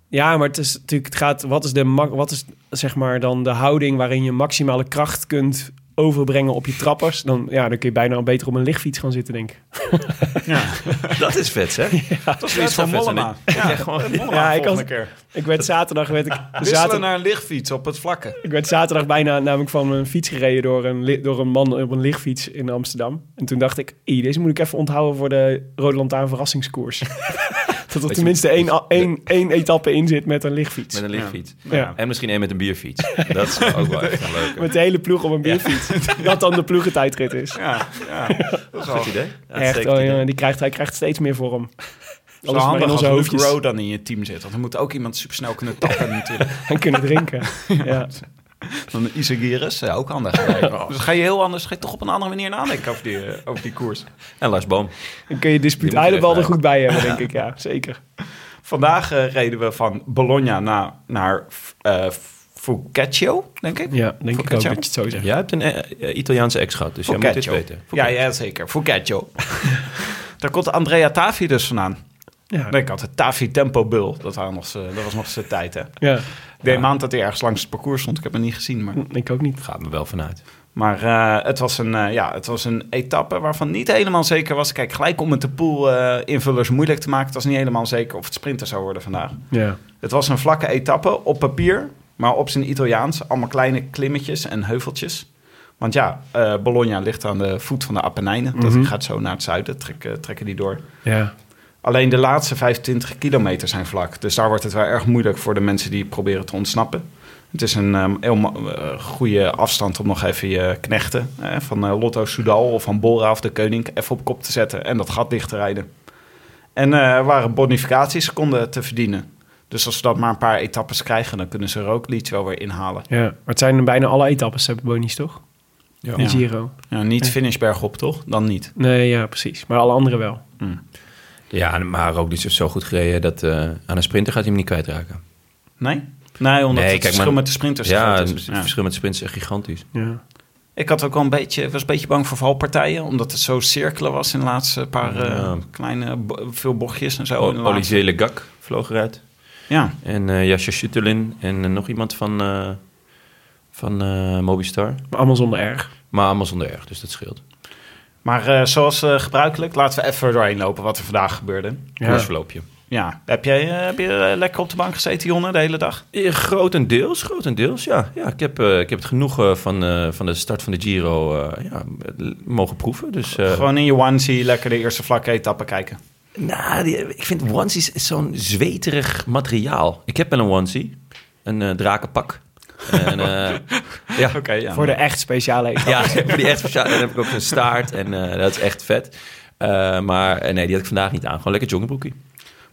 Ja, maar het is natuurlijk, het gaat, wat is de, wat is zeg maar dan de houding waarin je maximale kracht kunt overbrengen op je trappers? Dan, ja, dan kun je bijna beter op een lichtfiets gaan zitten, denk ik. Ja, Dat is vet, hè? dat is iets van Mollema. Ja, gewoon Mollema Ja, ik had- keer. Ik werd zaterdag, werd ik, Wisselen zaterdag, naar een lichtfiets op het vlakke. ik werd zaterdag bijna namelijk van mijn fiets gereden door een, door een man op een lichtfiets in Amsterdam. En toen dacht ik, "Ih, deze moet ik even onthouden voor de Rode Lantaarn verrassingskoers. dat er je- tenminste één, één, één etappe in zit met een lichtfiets. Met een lichtfiets. Ja. En misschien één met een bierfiets. Dat is ook wel echt een leuke. Met de hele ploeg op een bierfiets. dat dan de ploegentijdrit is. Ja, ja. Dat is wel Goed idee. Echt, oh, idee. die krijgt, hij krijgt steeds meer vorm. Zo Alles maar in handig onze als. Luke Rowe dan in je team zit. Want dan moet ook iemand supersnel kunnen tappen natuurlijk. En kunnen drinken. ja. Dan een Isagiris, eh, ook handig. Dus ga je heel anders, ga je toch op een andere manier nadenken over die, eh, over die koers. En Lars Boom. Dan kun je dispuut Die moet er goed bij hebben, denk ik. Ja, zeker. Vandaag eh, reden we van Bologna naar, naar eh Fucaccio, denk ik. Ja, denk ik ook dat je het zo zegt. Jij hebt een Italiaanse ex gehad, dus jij moet dit Focaccio. weten. Ja, ja, zeker. Fucaccio. Daar komt Andrea Tavi dus vandaan. Ja. Nee, ik had het Tavi Tempo Bull. Dat, waren nog z'n- dat was nog zijn tijd, hè. Ja, Ik deed een maand dat hij ergens langs het parcours stond. Ik heb hem niet gezien, maar... ik ook niet. Gaat me wel vanuit. Maar eh, het, was een, eh, ja, het was een etappe waarvan niet helemaal zeker was. Kijk, gelijk om het de pool eh, invullers moeilijk te maken. Het was niet helemaal zeker of het sprinter zou worden vandaag. Ja. Het was een vlakke etappe op papier, maar op zijn Italiaans. Allemaal kleine klimmetjes en heuveltjes. Want ja, eh, Bologna ligt aan de voet van de Apennijnen. Dat Mhm. gaat zo naar het zuiden, trekken, trekken die door. Ja. Alleen de laatste 25 kilometer zijn vlak. Dus daar wordt het wel erg moeilijk voor de mensen die proberen te ontsnappen. Het is een ehm, heel eh, goede afstand om nog even je knechten eh, van eh, Lotto Soudal of van Bora of de Koning even op kop te zetten en dat gat dicht te rijden. En eh, er waren bonificatieseconden te verdienen. Dus als ze dat maar een paar etappes krijgen, dan kunnen ze Roglic wel weer inhalen. ja. Maar het zijn bijna alle etappes, hebben bonies toch? Ja. In Giro. Ja, niet finishberg op, toch? Dan niet. Nee, ja, precies. Maar alle anderen wel. Ja, maar ook niet zo goed gereden dat eh, aan een sprinter gaat hij hem niet kwijtraken. Nee? Nee, omdat Nee, het kijk, verschil maar- met de sprinters Ja, het is. Ja. verschil met de sprinters is echt gigantisch. Ja. Ik had ook wel een beetje, was een beetje bang voor valpartijen, omdat het zo cirkelen was in de laatste paar eh, kleine, veel bochtjes en zo. O- in de laatste- Olivier Gac vloog eruit. Ja, En eh Jascha Schutterlin en nog iemand van, eh van eh Mobistar. Maar allemaal zonder erg. Maar allemaal zonder erg, dus dat scheelt. Maar eh, zoals eh, gebruikelijk, laten we even doorheen lopen wat er vandaag gebeurde. Ja. Koersverloopje. Ja, heb jij eh, heb je lekker op de bank gezeten, Jonne, de hele dag? Grotendeels, grotendeels, ja. ja ik, heb, eh, ik heb het genoegen van, eh, van de start van de Giro eh, ja, mogen proeven. Dus, eh, Gewoon in je onesie lekker de eerste vlakke etappe kijken. Nou, die- ik vind onesies is zo'n zweterig materiaal. Ik heb wel een onesie, een eh, drakenpak. En, eh, ja. Voor de echt speciale ja, voor die echt speciaal. En dan heb ik ook een staart en eh, dat is echt vet. Eh, maar nee, die had ik vandaag niet aan. Gewoon lekker joggingbroekie.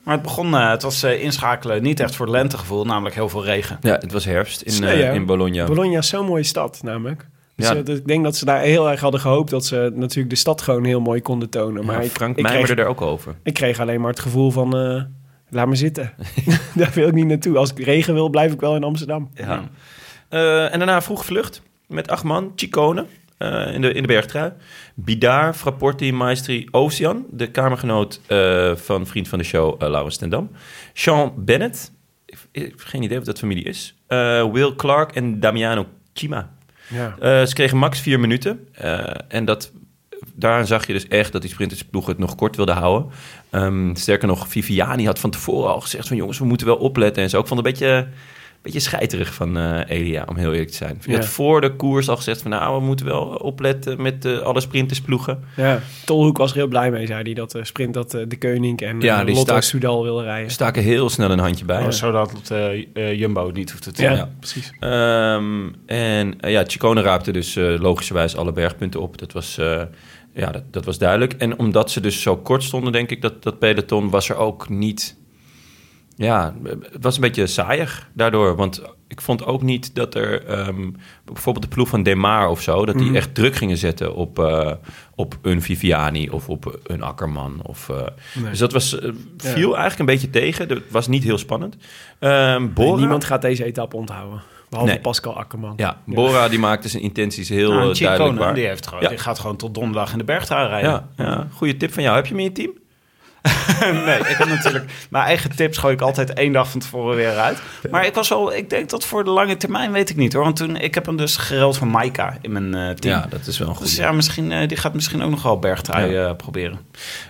Maar het begon, eh, het was eh, inschakelen niet echt voor het lentegevoel, namelijk heel veel regen. Ja, het was herfst in, in Bologna. Bologna is zo'n mooie stad, namelijk. Dus, Ja. ik denk dat ze daar heel erg hadden gehoopt dat ze natuurlijk de stad gewoon heel mooi konden tonen. Maar Frank ik, mijmerde kreeg, er ook over. ik kreeg alleen maar het gevoel van, eh, laat me zitten. daar wil ik niet naartoe. Als ik regen wil, blijf ik wel in Amsterdam. Ja. Eh, en daarna vroeg vlucht met acht man. Chicone eh, in, de, in de bergtrui. Bidar, Frapporti, Maestri, Ocean. De kamergenoot eh, van vriend van de show, Laurens ten Dam. Sean Bennett. Ik, ik heb geen idee wat dat familie is. Will Clark en Damiano Chima. Ja. Ze kregen max vier minuten. En dat, daaraan zag je dus echt dat die sprintersploeg het nog kort wilde houden. Ehm, sterker nog, Viviani had van tevoren al gezegd van... jongens, we moeten wel opletten en zo. Ik vond het een beetje, beetje scheiterig van eh, Elia, om heel eerlijk te zijn. Hij Ja. had voor de koers al gezegd van... nou, we moeten wel opletten met eh, alle sprintersploegen. Ja, Tolhoek was er heel blij mee, zei hij, dat de sprint dat de Koning en Ja, ja, die Lotto staak- Soudal wilden rijden. Staken heel snel een handje bij. Oh, zodat het, eh, eh, Jumbo het niet hoeft te Ja, doen. Ja. precies. Ehm, en ja, Chicone raapte dus eh, logischerwijs alle bergpunten op. Dat was, eh, ja, dat, dat was duidelijk. En omdat ze dus zo kort stonden, denk ik, dat, dat peloton was er ook niet... Ja, het was een beetje saaiig daardoor. Want ik vond ook niet dat er ehm, bijvoorbeeld de ploeg van Demar of zo... dat die Mhm. echt druk gingen zetten op, eh, op een Viviani of op een Akkerman. Of, eh, Nee. Dus dat was, eh, viel eigenlijk een beetje tegen. Het was niet heel spannend. Ehm Nee, niemand gaat deze etappe onthouden. Behalve Nee. Pascal Akkerman. ja, Bora die maakte zijn intenties heel Nou, duidelijk waar. die, heeft gewoon, Ja. die gaat gewoon tot donderdag in de bergtrui rijden. Ja, ja, goede tip van jou. Heb je hem in je team? nee, ik heb natuurlijk mijn eigen tips gooi ik altijd één dag van tevoren weer uit. Maar ik was wel, ik denk dat voor de lange termijn weet ik niet hoor. Want toen, ik heb hem dus gereld voor Maika in mijn eh, team. Ja, dat is wel een goede. dus ja, misschien, eh, die gaat misschien ook nog wel bergtrui eh, proberen.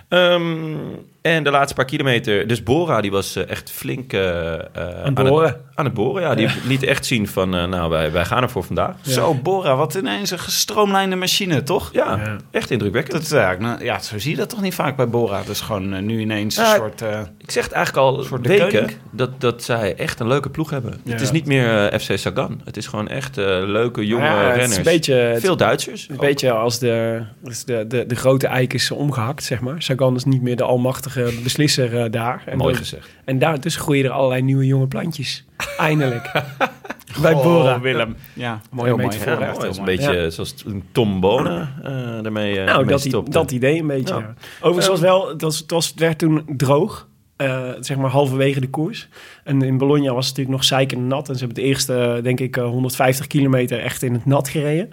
Ehm, en de laatste paar kilometer. Dus Bora die was eh, echt flink eh, eh, aan, boren. Het, aan het boren. Ja, die liet echt zien van, nou, wij, wij gaan er voor vandaag. Zo, Bora, wat ineens een gestroomlijnde machine, toch? Ja, Ja. echt indrukwekkend. Dat, ja, nou, ja, zo zie je dat toch niet vaak bij Bora. Dus gewoon nu ineens een soort... Ik zeg het eigenlijk al soort de weken dat, dat zij echt een leuke ploeg hebben. Ja. Het is niet meer FC Sagan. Het is gewoon echt leuke jonge Ja, het is renners. een beetje, Veel Duitsers. een beetje als de, als de, de, de grote eik is omgehakt, zeg maar. Sagan is niet meer de almachtige beslisser eh, daar. En, Mooi dan- gezegd. en daartussen groeien er allerlei nieuwe jonge plantjes. Eindelijk. Bij oh, Bora. Willem. Ja, Mooie heel metafoor, mooi. Het is heel een mooi. beetje Ja. zoals toen Tom Bonen eh daarmee, eh Nou, dat, stopte. dat idee een beetje. Ja. Ja. Overigens was wel, het, was, het, was, het werd toen droog, eh, zeg maar halverwege de koers. En in Bologna was het natuurlijk nog zeikend nat. En ze hebben de eerste, denk ik, eh, 150 kilometer echt in het nat gereden.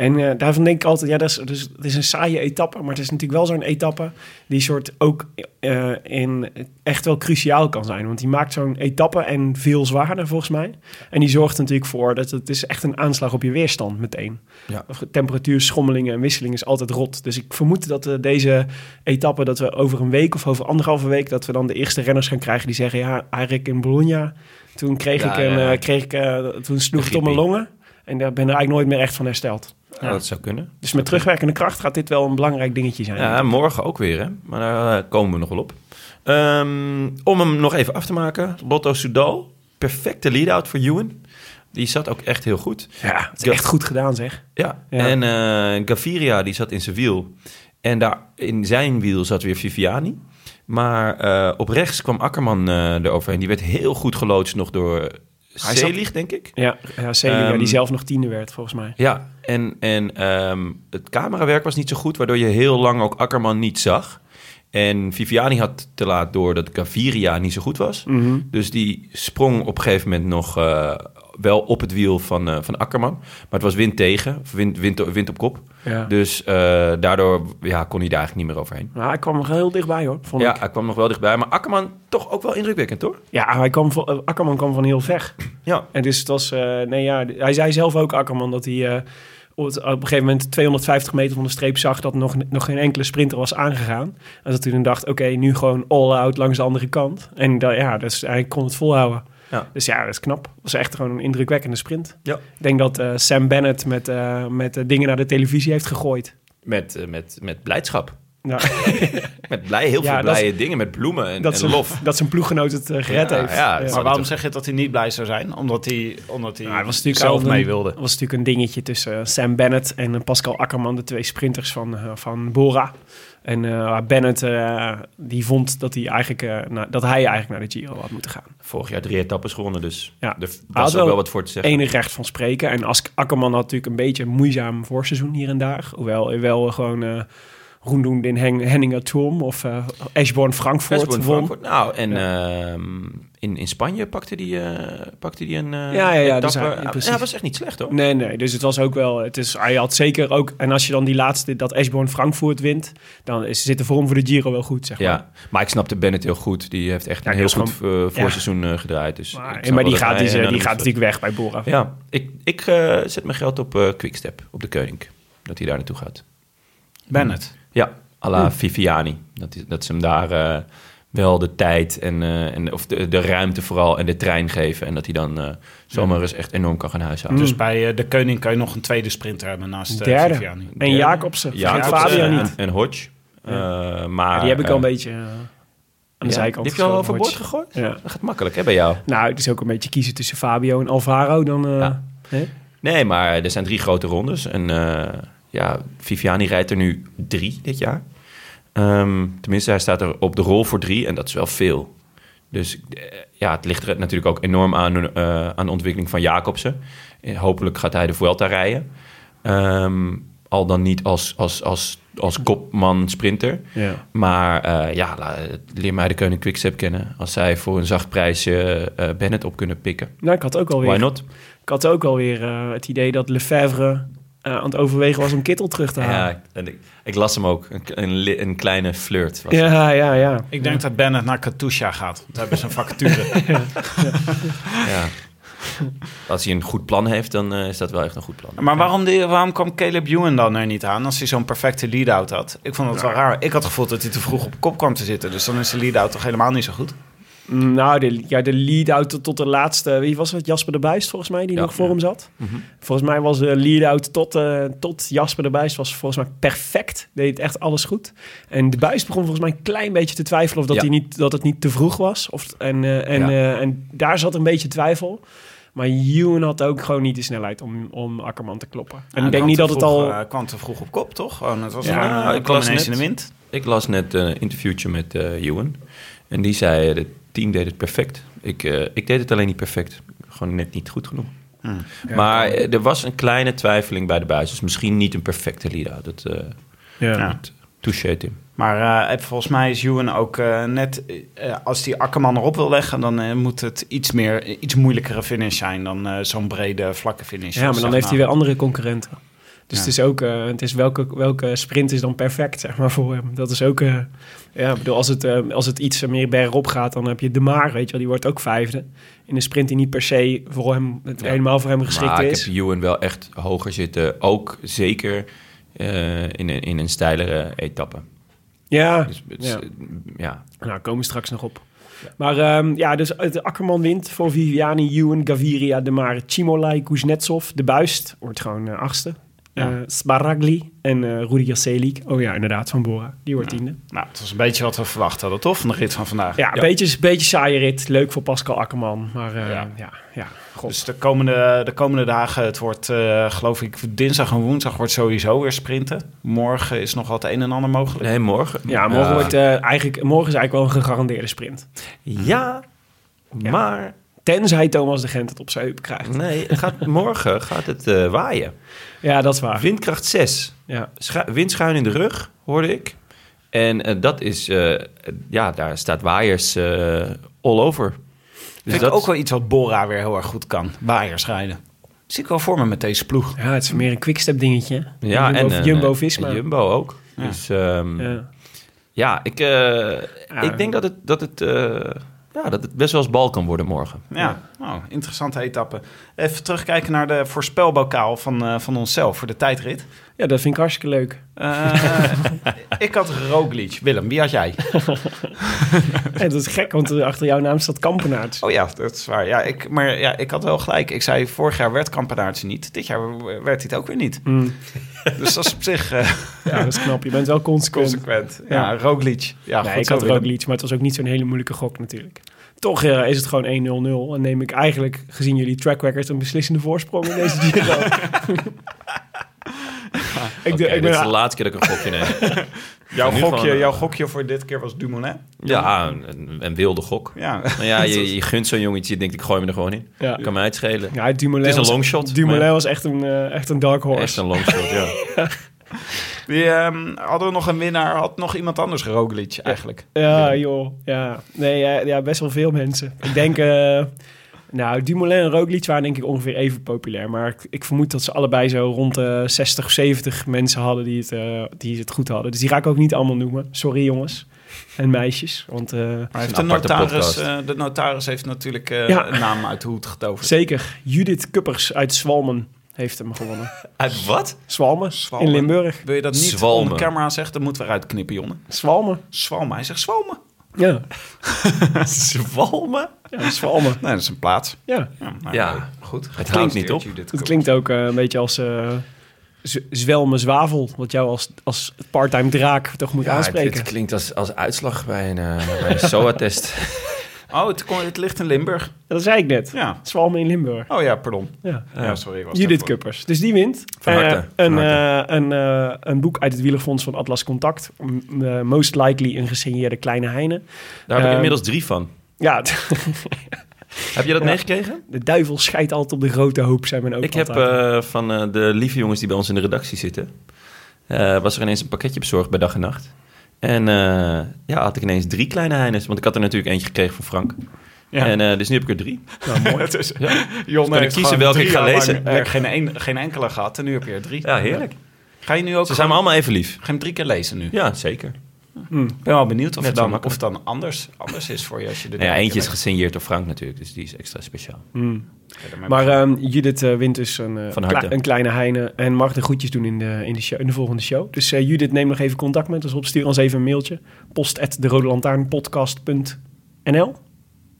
En eh, daarvan denk ik altijd, ja, dat is, dus, het is een saaie etappe, maar het is natuurlijk wel zo'n etappe die soort ook eh, in echt wel cruciaal kan zijn. Want die maakt zo'n etappe en veel zwaarder volgens mij. En die zorgt natuurlijk voor dat het is echt een aanslag op je weerstand meteen. Ja. Of Temperatuurschommelingen en wisselingen is altijd rot. Dus ik vermoed dat eh, deze etappe, dat we over een week of over anderhalve week, dat we dan de eerste renners gaan krijgen die zeggen, ja, eigenlijk in Bologna, toen kreeg Ja, ik een, ja. kreeg ik, toen sloeg het op mijn longen. En daar ben ik eigenlijk nooit meer echt van hersteld. Ja, dat zou kunnen. Dus met terugwerkende kracht gaat dit wel een belangrijk dingetje zijn. Ja, morgen ook weer, hè? Maar daar eh, komen we nog wel op. Ehm, om hem nog even af te maken. Lotto Soudal. Perfecte lead-out voor Ewan. Die zat ook echt heel goed. Ja, het is echt goed gedaan zeg. Ja, Ja. en eh, Gaviria die zat in zijn wiel. En daar in zijn wiel zat weer Viviani. Maar eh, op rechts kwam Akkerman eh eroverheen. Die werd heel goed geloodst nog door Selig, denk ik. Ja, ja Celia, Ehm, die zelf nog tiende werd volgens mij. Ja, en, en ehm, het camerawerk was niet zo goed, waardoor je heel lang ook Akkerman niet zag. En Viviani had te laat door dat Gaviria niet zo goed was. Mhm. Dus die sprong op een gegeven moment nog eh, wel op het wiel van, eh, van Akkerman. Maar het was wind tegen, wind, wind, wind op kop. Ja. Dus eh, daardoor ja, kon hij daar eigenlijk niet meer overheen. Maar hij kwam er heel dichtbij hoor, vond Ja, ik. hij kwam nog wel dichtbij. Maar Akkerman toch ook wel indrukwekkend, hoor. Ja, hij kwam van, eh, Akkerman kwam van heel ver. Ja, En dus het was, nee ja, hij zei zelf ook Akkerman dat hij op, een gegeven moment 250 meter van de streep zag dat nog, nog geen enkele sprinter was aangegaan. En dat hij dan dacht, oké, nu gewoon all out langs de andere kant. En ja, dus hij kon het volhouden. Ja. Dus ja, dat is knap. Dat was echt gewoon een indrukwekkende sprint. Ja. Ik denk dat eh, Sam Bennett met, eh, met eh, dingen naar de televisie heeft gegooid. met, eh, met, met blijdschap. Nou, Met blij, heel Ja, veel blije dingen, met bloemen en, dat, en zijn, lof. dat zijn ploeggenoot het gered Ja, heeft. ja, Maar waarom zeg je dat hij niet blij zou zijn? Omdat hij, omdat hij Nou, het was natuurlijk zelf mee wilde. Het was natuurlijk een dingetje tussen Sam Bennett en Pascal Akkerman, de twee sprinters van, van Bora. En eh, Bennett eh, die vond dat hij, eigenlijk, eh, na- dat hij eigenlijk naar de Giro had moeten gaan. Vorig jaar drie etappes gewonnen, dus Ja. er was ook wel wat voor te zeggen. Enig recht van spreken. En als Akkerman had natuurlijk een beetje een moeizaam voorseizoen hier en daar. Hoewel hij wel gewoon Roendoen in Hen Henninger Turm of eh Eschborn Frankfurt Westbourne, won. Frankfurt. Nou, en ehm, in, in Spanje pakte die, eh, pakte die een eh Ja, ja, ja, dus hij- Ja, was echt niet slecht, hoor. Nee, nee. Dus het was ook wel. Het is, hij had zeker ook. En als je dan die laatste, dat Eschborn Frankfurt wint, dan is, zit de vorm voor de Giro wel goed, zeg maar. Ja, maar ik snapte Bennett heel goed. Die heeft echt Ja, een heel goed voorseizoen eh, gedraaid. Dus Maar, maar die, gaat, hij, die, die gaat natuurlijk weg bij Bora. Ja, ik, ik zet mijn geld op Quickstep, op de Koning. Dat hij daar naartoe gaat. Bennett. Ja, à la Viviani. Dat, is- dat ze hem daar eh, wel de tijd en, eh, en of de, de ruimte vooral en de trein geven. En dat hij dan eh, zomaar eens echt enorm kan gaan huishouden. Dus bij eh, de Koning kan je nog een tweede sprinter hebben naast uh, Derde. Viviani. En Derde. Jacobsen. Jacobsen niet. en Hodge. Eh, maar, Ja, die heb ik al een beetje aan de ja, zijkant Die heb je al overboord gegooid? Ja. Dat gaat makkelijk, hè, bij jou? Nou, het is ook een beetje kiezen tussen Fabio en Alvaro. Dan, eh, Ja. hè? Nee, maar er zijn drie grote rondes. En eh, ja, Viviani rijdt er nu drie dit jaar. Ehm, tenminste, hij staat er op de rol voor drie en dat is wel veel. Dus eh, ja, het ligt er natuurlijk ook enorm aan, eh, aan de ontwikkeling van Jacobsen. Eh, hopelijk gaat hij de Vuelta rijden. Ehm, al dan niet als, als, als, als kopman sprinter. Ja. Maar ja, leer mij de Koning Quickstep kennen. Als zij voor een zacht prijsje Bennett op kunnen pikken. Nou, ik had ook Why alweer, not? ik had ook alweer het idee dat Lefebvre eh, aan het overwegen was om Kittel terug te halen. Ja, en ik, ik las hem ook. Een, een, kleine flirt. Was het. Ja, ja, ja. Ik denk dat Bennett naar Katusha gaat. Want daar hebben ze een vacature. Ja. Als hij een goed plan heeft, dan eh, is dat wel echt een goed plan. maar waarom, die, waarom kwam Caleb Ewan dan er niet aan als hij zo'n perfecte lead-out had? Ik vond het wel raar. Ik had het gevoel dat hij te vroeg op kop kwam te zitten. Dus dan is de lead-out toch helemaal niet zo goed? Mm, Nou, de, ja, de lead-out tot, tot de laatste... Wie was het? Jasper de Buist, volgens mij, die Ja, nog voor ja. hem zat. Mhm. Volgens mij was de lead-out tot, eh, tot Jasper de Buist was volgens mij perfect. Deed echt alles goed. En de Buist begon volgens mij een klein beetje te twijfelen... of dat, Ja. hij niet, dat het niet te vroeg was. Of, en, eh, en, Ja. eh, en daar zat een beetje twijfel. Maar Ewan had ook gewoon niet de snelheid om, om Akkerman te kloppen. En ik denk niet dat het al... eh, kwam te vroeg op kop, toch? Gewoon, het was Ja, een, ik ik kwam las ineens net- in de wind. Ik las net een interviewtje met eh Ewan. En die zei, het team deed het perfect. Ik, eh, ik deed het alleen niet perfect. Gewoon net niet goed genoeg. Hmm. maar er was een kleine twijfeling bij de buis. Dus misschien niet een perfecte lead-out. Dat eh ja. Tim. Maar eh, volgens mij is Ewan ook eh, net... als hij Akkerman erop wil leggen... dan moet het iets meer, iets moeilijkere finish zijn... dan eh, zo'n brede, vlakke finish. Ja, maar dan heeft hij weer andere concurrenten. Dus Ja. het is ook, eh, het is welke, welke sprint is dan perfect, zeg maar, voor hem. Dat is ook, eh, ja, ik bedoel, als het, eh, als het iets meer bergop gaat, dan heb je De Maar, weet je wel, die wordt ook vijfde. In een sprint die niet per se voor hem, het Ja. helemaal voor hem geschikt maar ik is. heb Ewan wel echt hoger zitten. Ook zeker in, een, in een steilere etappe. Ja, Dus, ja. ja. nou, komen we straks nog op. Maar ehm, ja, dus de Akkerman wint voor Viviani, Ewan, Gaviria, De Maar, Chimolai, Kuznetsov. De Buist wordt gewoon eh, achtste. Ja. Eh, Smaragli en eh Rudiger Selik. Oh ja, inderdaad, van Bora. Die wordt tiende. Nou, het was een beetje wat we verwacht hadden, toch? Van de rit van vandaag. Ja, een beetje, beetje saaie rit. Leuk voor Pascal Akkerman. Maar eh, Ja. ja. ja, god. Dus de komende, de komende dagen, het wordt eh, geloof ik dinsdag en woensdag wordt sowieso weer sprinten. Morgen is nog wat een en ander mogelijk. Nee, morgen. ja, morgen, wordt, eh, eigenlijk, morgen is eigenlijk wel een gegarandeerde sprint. Ja, Ja. maar Tenzij Thomas de Gent het op zijn heup krijgt. nee, het gaat, morgen gaat het eh, waaien. Ja, dat is waar. Windkracht 6. Ja. Schu windschuin in de rug, hoorde ik. En eh, dat is, eh, ja, daar staat waaiers eh, all over. Dus Vind dat ik ook wel iets wat Bora weer heel erg goed kan. Waaiers rijden. Zie ik wel voor me met deze ploeg. ja, het is meer een quickstep dingetje. Ja, Jumbo, en eh, Jumbo-Visma. en Jumbo ook. Ja. Dus ehm, ja, ja. ik, eh, ik denk dat het, dat, het, eh, ja, dat het best wel eens bal kan worden morgen. Ja, oh, interessante etappe. Even terugkijken naar de voorspelbokaal van, eh, van onszelf voor de tijdrit. Ja, dat vind ik hartstikke leuk. Eh, ik had Roglic. Willem, wie had jij? Ja, dat is gek, want er achter jouw naam staat Kampenaerts. Oh ja, dat is waar. Ja, ik, maar ja, ik had wel gelijk. Ik zei, vorig jaar werd Kampenaertje niet. Dit jaar werd hij het ook weer niet. Mm. Dus dat is op zich eh, Ja, dat is knap. Je bent wel consequent. consequent. Ja, Ja. Roglic. Ja, nee, ik had Willem. Roglic, maar het was ook niet zo'n hele moeilijke gok natuurlijk. Toch eh, is het gewoon 1-0-0. En neem ik eigenlijk, gezien jullie track record, een beslissende voorsprong in deze Giro. ik, ik dit is de ben, laatste keer dat ik een gokje neem. Jouw gokje, gewoon, eh, jouw gokje voor dit keer was Dumoulin. ja, een, een wilde gok. Ja, Maar ja, je, je gunt zo'n jongetje, je denkt ik gooi hem er gewoon in. ja. Kan mij het schelen. Ja, Dumoulin Het is een longshot, Dumoulin maar- was echt een, eh, echt een dark horse. Echt een longshot, ja. Die, ehm, hadden we nog een winnaar? Had nog iemand anders Roglic eigenlijk? Ja, joh. Ja, nee, ja, ja, best wel veel mensen. Ik denk, eh, nou, Dumoulin en Roglic waren denk ik ongeveer even populair. Maar ik, ik vermoed dat ze allebei zo rond de 60, 70 mensen hadden die het, eh, die het goed hadden. Dus die ga ik ook niet allemaal noemen. Sorry jongens en meisjes. Want eh, heeft een de, notaris, eh, de notaris heeft natuurlijk eh, Ja. een naam uit de hoed getoverd. zeker, Judith Kuppers uit Zwalmen heeft hem gewonnen. Uit wat? Zwalmen, Zwalmen. in Limburg. Wil je dat niet Zwalmen. onder camera zeggen? Dan moeten we eruit knippen, Jonne. Zwalmen, Zwalmen. Hij zegt Zwalmen. ja. Zwalmen? Ja Zwalmen, Nee, dat is een plaats. ja. Ja, nou, Ja. goed. Het houdt niet op. Het klinkt ook eh, een beetje als eh, z- zwelmen zwavel. Wat jou als, als part-time draak toch moet Ja, het, aanspreken. het klinkt als, als uitslag bij een, eh, bij een SOA-test. Oh, het, kon- het ligt in Limburg. Dat zei ik net. Ja. Zwalmen in Limburg. Oh ja, pardon. Ja. Ja, sorry. Was Judith dat- Kuppers. Dus die wint. Van harte, van een, harte. eh, een, eh, een boek uit het wielerfonds van Atlas Contact. Most likely een gesigneerde kleine heine. Daar heb ik inmiddels drie van. Ja, Heb je dat Ja. meegekregen? de duivel scheidt altijd op de grote hoop, zijn mijn ook Ik heb eh, van eh, de lieve jongens die bij ons in de redactie zitten... eh, was er ineens een pakketje bezorgd bij dag en nacht. En eh, ja, had ik ineens drie kleine heines. Want ik had er natuurlijk eentje gekregen van Frank. Ja. En eh, dus nu heb ik er drie. Nou, mooi. Het is, Ja. Jon kan ik heeft kiezen welke ik ga lang lezen? er geen, een, geen enkele gehad en nu heb je er drie. Ja, heerlijk. Ga je nu ook Ze zijn me allemaal even lief. Ga je hem drie keer lezen nu? Ja, zeker. Hm. Ik ben wel benieuwd of, Net het dan, of het dan anders, anders is voor je als je de Nou ja, eentje is gesigneerd door Frank natuurlijk, dus die is extra speciaal. Hm. Daarmee Maar ehm, Judith eh, wint dus een, eh, een kleine heine en mag de groetjes doen in de, in de, show, in de volgende show. Dus eh, Judith, neem nog even contact met ons op. Stuur ons even een mailtje. Post at de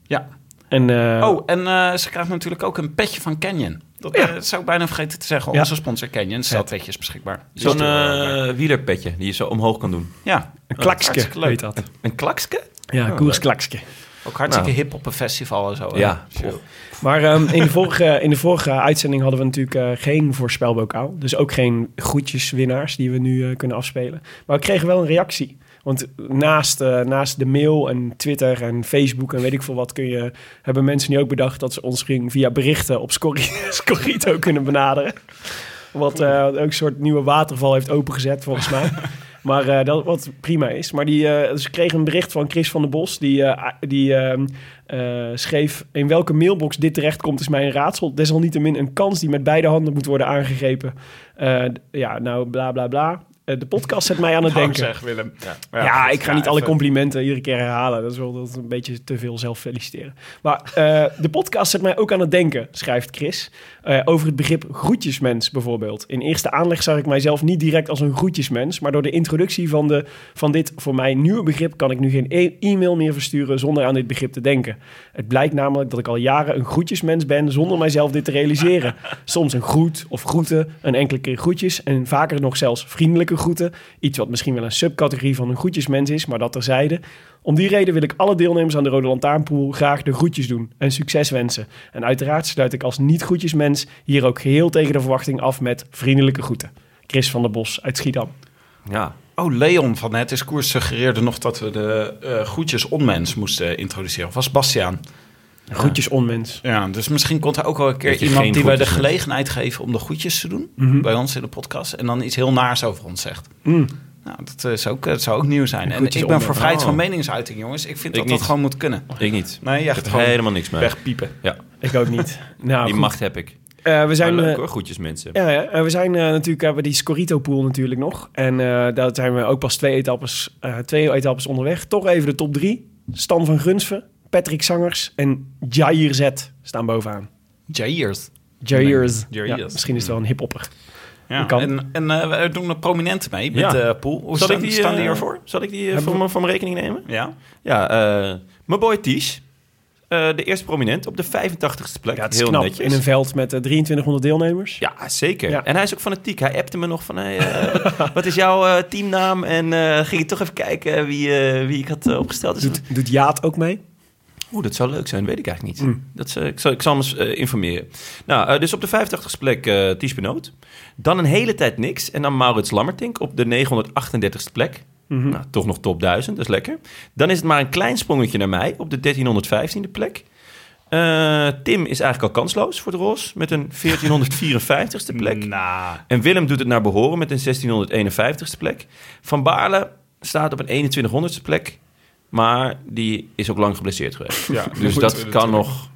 Ja. En, eh, Oh, en eh, ze krijgt natuurlijk ook een petje van Canyon. Dat Ja. eh, zou ik bijna vergeten te zeggen. Ja. Onze sponsor Canyon stelt petjes beschikbaar. Zo'n Dus, eh, wielerpetje die je zo omhoog kan doen. ja, een klakske hartstikke leuk. heet dat. Een klakske? Ja, Oh, koersklakske. ook hartstikke Nou. hip op een festival en zo. Ja. Chill. Maar ehm, in, de vorige, in de vorige uitzending hadden we natuurlijk eh, geen voorspelbokaal. Dus ook geen groetjeswinnaars die we nu eh, kunnen afspelen. Maar we kregen wel een reactie. Want naast, eh, naast de mail en Twitter en Facebook en weet ik veel wat... Kun je, hebben mensen nu ook bedacht dat ze ons ging via berichten op Scorrito kunnen benaderen. Wat eh, ook een soort nieuwe waterval heeft opengezet volgens mij. Maar eh, dat wat prima is. Maar die, dus ik kreeg een bericht van Chris van der Bos. Die, die ehm, eh, schreef... In welke mailbox dit terechtkomt is mij een raadsel. Desalniettemin een kans die met beide handen moet worden aangegrepen. Ja, nou, bla bla bla. Eh, de podcast zet mij aan het Nou, denken. zeg Willem. Ja, ik ga niet alle complimenten iedere keer herhalen. Dat is wel dat is een beetje te veel zelf feliciteren. Maar eh, de podcast zet mij ook aan het denken, schrijft Chris. eh, over het begrip groetjesmens bijvoorbeeld. In eerste aanleg zag ik mijzelf niet direct als een groetjesmens. Maar door de introductie van, de, van dit voor mij nieuwe begrip... kan ik nu geen e- e-mail meer versturen zonder aan dit begrip te denken. Het blijkt namelijk dat ik al jaren een groetjesmens ben... zonder mijzelf dit te realiseren. Soms een groet of groeten, een enkele keer groetjes... en vaker nog zelfs vriendelijke groeten. Iets wat misschien wel een subcategorie van een groetjesmens is, maar dat terzijde. Om die reden wil ik alle deelnemers aan de Rode Lantaarnpool graag de groetjes doen en succes wensen. En uiteraard sluit ik als niet-groetjesmens hier ook geheel tegen de verwachting af met vriendelijke groeten. Chris van der Bos uit Schiedam. Ja, Oh, Leon van Het is Koers suggereerde nog dat we de eh groetjes onmens moesten introduceren. Was Bastiaan? Groetjes onmens. Ja, dus misschien komt er ook wel een keer je iemand die wij de gelegenheid geven om de groetjes te doen Mhm. bij ons in de podcast. En dan iets heel naars over ons zegt. Mm. Nou, dat, is ook, dat zou ook nieuw zijn. En ik ben onmens. voor vrijheid van Oh. meningsuiting, jongens. Ik vind Ik dat dat gewoon moet kunnen. ik niet. Nee, jij Ik gaat heb gewoon helemaal niks mee. wegpiepen. Ja, Ik ook niet. nou, die goed. macht heb ik. Eh, we zijn, Maar leuk eh, hoor, goedjes mensen. Ja, ja. En we zijn eh, natuurlijk hebben we die Scorito-pool natuurlijk nog. En eh, daar zijn we ook pas twee etappes, eh, twee etappes onderweg. Toch even de top drie. Stan van Grunsven, Patrick Zangers en Jair Z staan bovenaan. Jairs. Jair Z. Jair Ja, Z. misschien is het wel een hiphopper. Ja. Kan. En, en eh, we doen er prominenten mee met Ja. de pool. Hoe Zal ik die, staan die eh, ervoor? Zal ik die voor we- mijn- voor mijn rekening nemen? Ja. Ja, eh, mijn boy Ties. Eh, de eerste prominent op de 85ste plek. Ja, het is Heel knap. netjes. In een veld met eh, 2300 deelnemers. Ja, zeker. Ja. En hij is ook fanatiek. Hij appte me nog van, hey, eh, wat, is jouw eh, teamnaam? En eh, ging ik toch even kijken wie, eh, wie ik had opgesteld. Dus, Doet, doet Jaat ook mee? Oeh, dat zou leuk zijn, weet ik eigenlijk niet. Mm. Dat, ik, zal, ik zal hem eens eh, informeren. Nou, eh, dus op de 85ste plek eh Ties Benoot. Dan een hele tijd niks. En dan Maurits Lammertink op de 938ste plek. Mhm. Nou, toch nog top 1000, dat is lekker. Dan is het maar een klein sprongetje naar mij op de 1315e plek. Tim is eigenlijk al kansloos voor de Ros met een 1454ste plek. Nou, En Willem doet het naar behoren met een 1651ste plek. Van Baarle staat op een 2100ste plek. Maar die is ook lang geblesseerd geweest. ja, Dus dat we kan nog...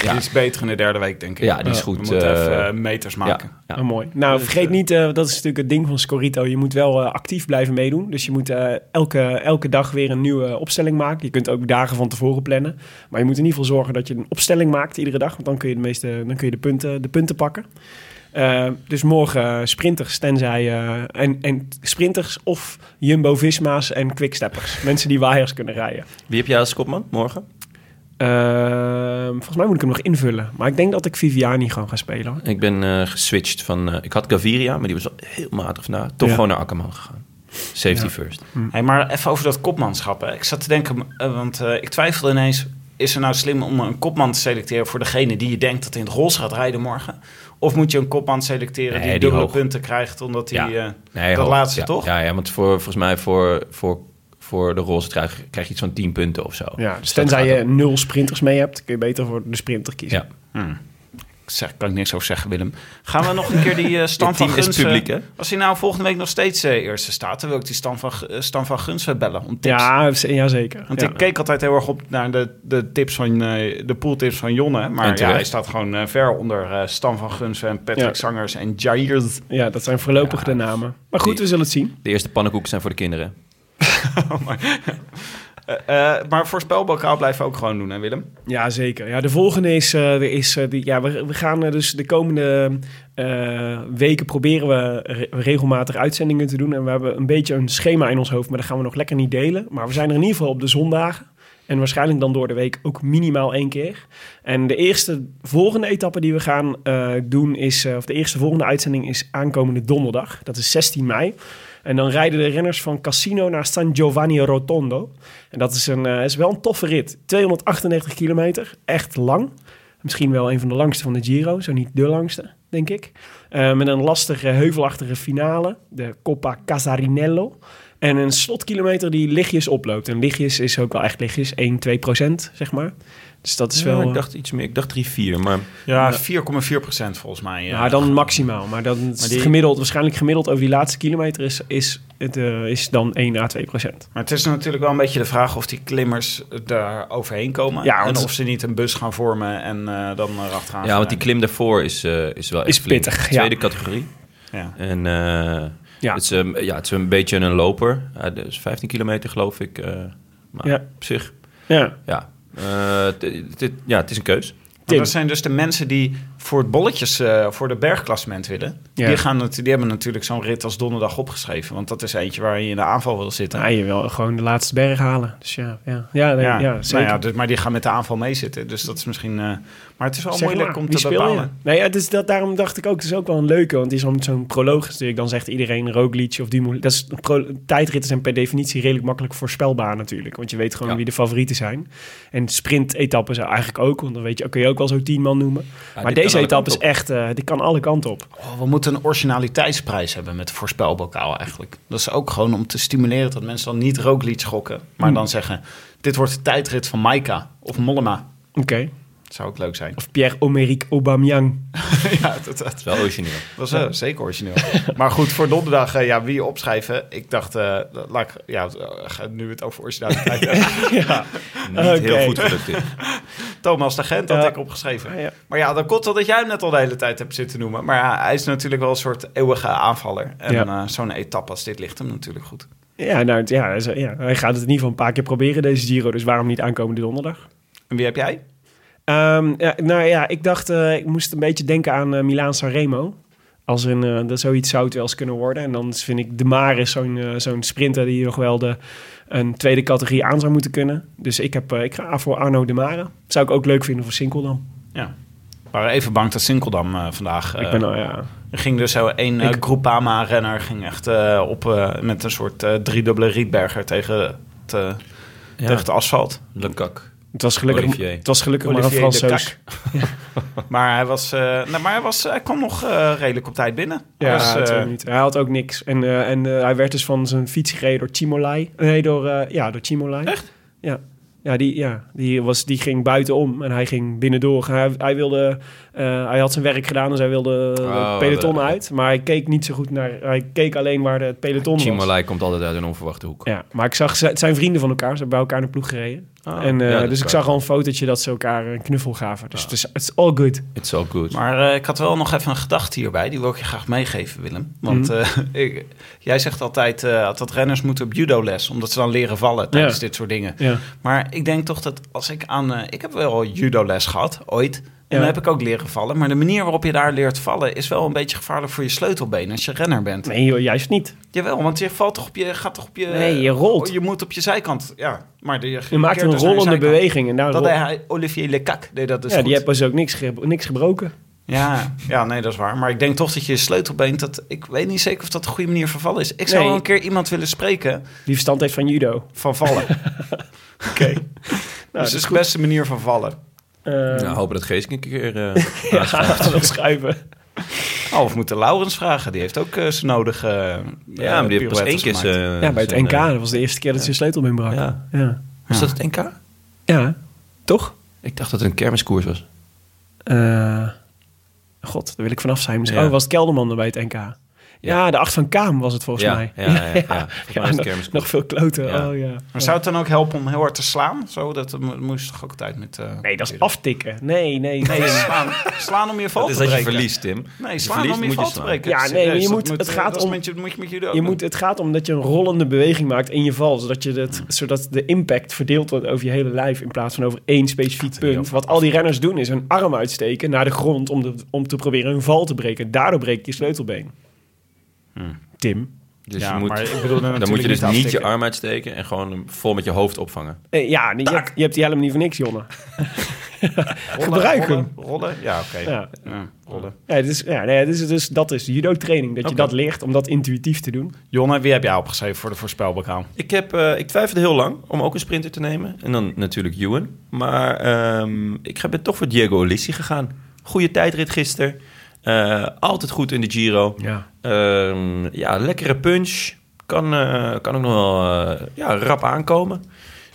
Die is beter in de derde week, denk ik. Ja, die is We goed. moeten eh, even eh, meters maken. ja, ja. Oh, mooi. Nou, Dus, vergeet eh, niet, eh, dat is natuurlijk het ding van Scorito. Je moet wel eh, actief blijven meedoen. Dus je moet eh, elke, elke dag weer een nieuwe opstelling maken. Je kunt ook dagen van tevoren plannen. Maar je moet in ieder geval zorgen dat je een opstelling maakt iedere dag. Want dan kun je de, meeste, dan kun je de, punten, de punten pakken. Eh, dus morgen eh, sprinters, tenzij... eh, en, en sprinters of Jumbo-Visma's en quicksteppers. Mensen die waaiers kunnen rijden. Wie heb jij als kopman morgen? Eh, volgens mij moet ik hem nog invullen. Maar ik denk dat ik Viviani gewoon ga spelen. hoor. Ik ben eh, geswitcht van... eh, ik had Gaviria, maar die was heel matig vandaag. Toch Ja. gewoon naar Akkerman gegaan. Safety Ja. first. Hey, maar even over dat kopmanschap. Hè. Ik zat te denken, want eh, ik twijfelde ineens... is er nou slim om een kopman te selecteren... voor degene die je denkt dat in het roze gaat rijden morgen? Of moet je een kopman selecteren Nee, die, die dubbele hoog. punten krijgt... omdat hij... Ja. eh, Nee, Dat hoog. laatste, ja, toch? Ja, ja, want voor, volgens mij voor, voor, voor de roze krijg je iets van 10 punten of zo. Ja, dus dat tenzij je nul sprinters mee hebt, kun je beter voor de sprinter kiezen. Ja. hmm. Ik zeg, kan ik niks over zeggen, Willem. Gaan we nog een keer die eh Stan van team is Guns... eh, publiek, hè? Als hij nou volgende week nog steeds eh, eerste staat... dan wil ik die Stan van, Stan van Guns eh, bellen om tips. Ja, ja zeker. Want ja. ik keek altijd heel erg op naar de, de tips van eh, de pooltips van Jonne. Maar ja, hij staat gewoon eh, ver onder eh, Stan van Gunsen en Patrick Ja. Zangers en Jair. ja, dat zijn voorlopig Ja. de namen. Maar goed, Die- we zullen het zien. De eerste pannenkoeken zijn voor de kinderen. Eh, eh, maar voorspelbokaal blijven we ook gewoon doen, hè Willem? Ja, zeker. Ja, de volgende is, eh, is die, ja, we, gaan dus de komende weken proberen we re- regelmatig uitzendingen te doen. En we hebben een beetje een schema in ons hoofd, maar dat gaan we nog lekker niet delen. Maar we zijn er in ieder geval op de zondagen. En waarschijnlijk dan door de week ook minimaal één keer. En de eerste volgende etappe die we gaan doen is, of de eerste volgende uitzending is aankomende donderdag. Dat is 16 mei. En dan rijden de renners van Cassino naar San Giovanni Rotondo. En dat is, een, eh, is wel een toffe rit. 238 kilometer, echt lang. Misschien wel een van de langste van de Giro, zo niet de langste, denk ik. Eh, met een lastige, heuvelachtige finale, de Coppa Casarinello. En een slotkilometer die lichtjes oploopt. En lichtjes is ook wel echt lichtjes, 1, 2 procent, zeg maar. Dus dat is Ja, wel... ik dacht iets meer. Ik dacht 3-4, maar... Ja, 4,4 procent volgens mij. Ja, dan maximaal. Maar dan is Maar die- gemiddeld, waarschijnlijk gemiddeld over die laatste kilometer is, is het eh, is dan 1 à 2 procent. Maar het is natuurlijk wel een beetje de vraag of die klimmers daar overheen komen. Ja, en of ze niet een bus gaan vormen en eh, dan erachteraan Ja, want die gaan klim daarvoor is, eh, is wel echt Is flink. pittig, Tweede ja. categorie. Ja. En eh, Ja. het, is, um, ja, het is een beetje een loper. Dus 15 kilometer geloof ik. eh, maar Ja. op zich, Ja, ja. Eh, ja, het is een keus. Maar dat zijn dus de mensen die voor het bolletjes, eh, voor de bergklassement willen. Ja. Die, gaan, het- die hebben natuurlijk zo'n rit als donderdag opgeschreven. Want dat is eentje waar je in de aanval wil zitten. ja, je wil gewoon de laatste berg halen. Dus ja, ja, ja, nee, ja, nou zeker. ja, dus, maar die gaan met de aanval meezitten. Dus dat is misschien... eh, maar het is wel Zeg moeilijk maar, om te bepalen. Nee, het is dat, daarom dacht ik ook, het is ook wel een leuke, want die is zo'n zo'n proloog natuurlijk. Dan zegt iedereen Roglic of Dumoulin. Dat is, pro, tijdritten zijn per definitie redelijk makkelijk voorspelbaar natuurlijk, want je weet gewoon Ja. wie de favorieten zijn. En sprint-etappen zijn eigenlijk ook, want dan weet je, kun je ook wel zo tien man noemen. maar deze etappe is echt, eh die kan alle kanten op. Oh, we moeten een originaliteitsprijs hebben met voorspelbokaal eigenlijk. Dat is ook gewoon om te stimuleren dat mensen dan niet Roglic gokken. Maar Hmm. dan zeggen, dit wordt de tijdrit van Maika of Mollema. Oké. Zou ook leuk zijn. Of Pierre-Omeric Aubameyang. ja, dat, is wel origineel. dat is eh, zeker origineel. maar goed, voor donderdag, eh, ja, wie opschrijven? Ik dacht, eh, laat ik, ja, nu het over originaliteit ja. Niet heel goed gelukt. Thomas de Gent had ik opgeschreven. Ja. Maar ja, dan komt wel dat jij hem net al de hele tijd hebt zitten noemen. Maar ja, hij is natuurlijk wel een soort eeuwige aanvaller. En Ja. eh, zo'n etappe als dit ligt hem natuurlijk goed. Ja, nou, ja, hij gaat het in ieder geval een paar keer proberen, deze Giro. Dus waarom niet aankomende donderdag? En wie heb jij? Ehm, ja, nou ja, ik dacht, eh, ik moest een beetje denken aan eh Milaan Sanremo. Als een, eh, dat zoiets zou het wel eens kunnen worden. En dan vind ik de Maris zo'n zo'n sprinter die nog wel de, een tweede categorie aan zou moeten kunnen. Dus ik, heb, ik ga voor Arno de Mare. Zou ik ook leuk vinden voor Sinkeldam. Ja. We waren even bang dat Sinkeldam eh, vandaag... ik ben, nou ja, Er ging dus zo een eh, Ik- Groupama-renner ging echt op met een soort driedubbele Rietberger tegen het, eh, tegen het asfalt. Cac. Het was gelukkig, Olivier. het was gelukkig maar een. Maar hij was, eh, nou, maar hij was, hij kwam nog eh, redelijk op tijd binnen. Ja, Dus, eh, twee minuten. Hij had ook niks. En, eh, en eh, hij werd dus van zijn fiets gereden door Chimolai. Nee, door, eh, ja, door Chimolai. Echt? Ja. Ja, die, ja die, was, die ging buitenom en hij ging binnendoor. Hij, hij, wilde, eh, hij had zijn werk gedaan, dus hij wilde eh, Oh, het peloton de- uit. Maar hij keek niet zo goed naar... Hij keek alleen waar de, het peloton was. Chimolai komt altijd uit een onverwachte hoek. Ja, maar ik zag, ze- het zijn vrienden van elkaar. Ze hebben bij elkaar in de ploeg gereden. Ah, en, eh, ja, dus ik zag al een fotootje dat ze elkaar een knuffel gaven. Dus het is it's all good. It's all good. Maar eh, ik had wel nog even een gedachte hierbij. Die wil ik je graag meegeven, Willem. Want Mhm. eh, ik, jij zegt altijd eh, dat renners moeten op judo-les. Omdat ze dan leren vallen tijdens Ja. dit soort dingen. Ja. Maar ik denk toch dat als ik aan... ik heb wel judo-les gehad, ooit. En dan heb ik ook leren vallen. Maar de manier waarop je daar leert vallen... is wel een beetje gevaarlijk voor je sleutelbeen als je renner bent. Nee, joh, juist niet. Jawel, want je valt toch op je... Gaat toch op je Nee, je rolt. Oh, je moet op je zijkant. Ja, maar de, Je maakt een dus je rollende beweging. En daar Dat deed hij, Olivier Lecac deed dat dus ja, die heeft dus ook niks, ge- niks gebroken. Ja, ja, nee, dat is waar. Maar ik denk toch dat je sleutelbeen... Dat, ik weet niet zeker of dat een goede manier van vallen is. Ik zou Nee. wel een keer iemand willen spreken Die verstand heeft van judo. van vallen. Oké. nou, dus dat is de beste manier van vallen. Eh, nou, hopen dat Geesink een keer eh ja, schuiven. Oh, of moeten Laurens vragen. Die heeft ook eh, zijn nodige eh, Ja, maar die heeft pas één keer zijn... ja, bij het NK. Dat was de eerste keer dat ze sleutelbeen brak. Ja. Ja. Ja. Was dat het NK? Toch? Ik dacht dat het een kermiskoers was. Eh, God, daar wil ik vanaf zijn. Misschien. Ja. Oh, was het Kelderman er bij het NK? Ja, de acht van Kaam was het volgens Ja, mij. ja, ja, ja. Nog- veel kloten. Ja. Oh, ja. Maar zou het dan ook helpen om heel hard te slaan? Zo, dat mo- moest toch ook altijd met... eh, Nee, dat is aftikken. Nee, nee. Nee, nee. slaan, slaan om je val Dat is te dat je breken. verliest, Tim. Nee, je slaan verliest, om je val te breken. Ja, nee, maar je moet- dat het eh, gaat dat om- je, moet je met judo Je doen. moet, het gaat om dat je een rollende beweging maakt in je val. Zodat, je het, zodat de impact verdeeld wordt over je hele lijf. In plaats van over één specifiek punt. Wat al die renners doen is een arm uitsteken naar de grond. Om, de, om te proberen een val te breken. Daardoor breek je sleutelbeen. Tim. Dus ja, je moet, maar ik bedoel dan moet je dus niet je arm uitsteken en gewoon hem vol met je hoofd opvangen. Eh, ja, je hebt, je hebt die helm niet voor niks, Jonne. Gebruik hem. rollen, Rollen? Ja, oké. Ja. Ja, rollen. Ja, is, ja, nee, dus, dat is judo-training. Dat je dat leert om dat intuïtief te doen. Jonne, wie heb jij opgeschreven voor de voorspelbokaal? Ik, heb, eh, ik twijfelde heel lang om ook een sprinter te nemen. En dan natuurlijk Ewan. Maar ehm, ik ben toch voor Diego Ulissi gegaan. Goede tijdrit gisteren. Eh, altijd goed in de Giro. Ja. Ehm, ja, lekkere punch. Kan, eh, kan ook nog wel eh, ja, rap aankomen.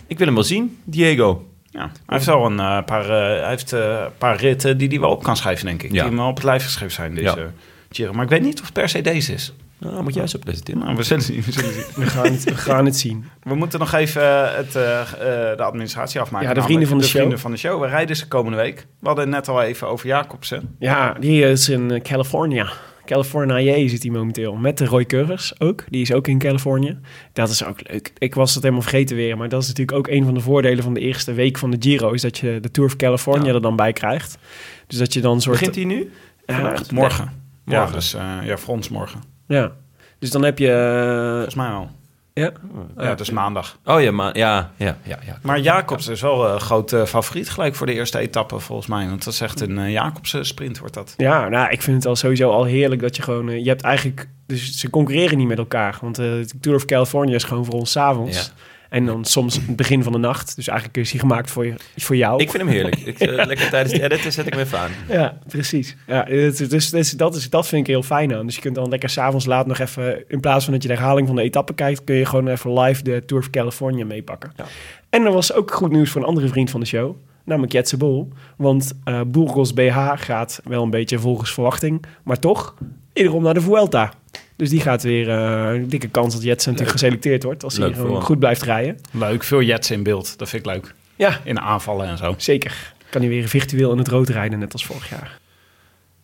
Ik wil hem wel zien, Diego. Ja, hij heeft wel een paar, eh, hij heeft, een paar ritten die hij wel op kan schrijven, denk ik. Ja. Die hem wel op het lijf geschreven zijn, deze Ja. Giro. Maar ik weet niet of het per se deze is. Nou, moet jij zo presenteren. Nou, we zullen zien. We, zullen zien. We gaan het, we gaan het zien. we moeten nog even eh, het, eh, eh, de administratie afmaken. Ja, de vrienden van de show. vrienden van de show. We rijden ze komende week. We hadden het net al even over Jacobsen. Ja, die is in California. California zit hij momenteel. Met de Roy Curvers ook. Die is ook in Californië. Dat is ook leuk. Ik was het helemaal vergeten weer. Maar dat is natuurlijk ook een van de voordelen van de eerste week van de Giro. Is dat je de Tour of California Ja. er dan bij krijgt. Dus dat je dan soort... Begint hij nu? Vandaag? Morgen. Ja, Morgen. dus eh, ja, voor ons morgen. Ja. Dus dan heb je... eh, Volgens mij wel. ja. Ja, dus maandag. Oh ja, maar ja, ja, ja, ja. Maar Jacobs is wel een groot eh, favoriet gelijk voor de eerste etappe volgens mij. Want dat is echt een uh, Jacobsen sprint wordt dat. Ja, nou, ik vind het al sowieso al heerlijk dat je gewoon... eh, je hebt eigenlijk... Dus ze concurreren niet met elkaar. Want eh, de Tour of California is gewoon voor ons 's avonds. Ja. En dan soms het begin van de nacht. Dus eigenlijk is hij gemaakt voor, je, voor jou. Ik vind hem heerlijk. Ik, eh, lekker tijdens het editen zet ik hem even aan. Ja, precies. Ja, dus, dus dat, is, dat vind ik heel fijn aan. Dus je kunt dan lekker s'avonds laat nog even... In plaats van dat je de herhaling van de etappe kijkt... kun je gewoon even live de Tour of California meepakken. Ja. En er was ook goed nieuws voor een andere vriend van de show. Namelijk Jetse Bol. Want eh Burgos BH gaat wel een beetje volgens verwachting. Maar toch, wederom naar de Vuelta. Dus die gaat weer... eh, een dikke kans dat Jetse natuurlijk geselecteerd wordt. Als hij gewoon goed blijft rijden. Leuk, veel jets in beeld. Dat vind ik leuk. Ja, In aanvallen en zo. zeker. Kan hij weer virtueel in het rood rijden, net als vorig jaar.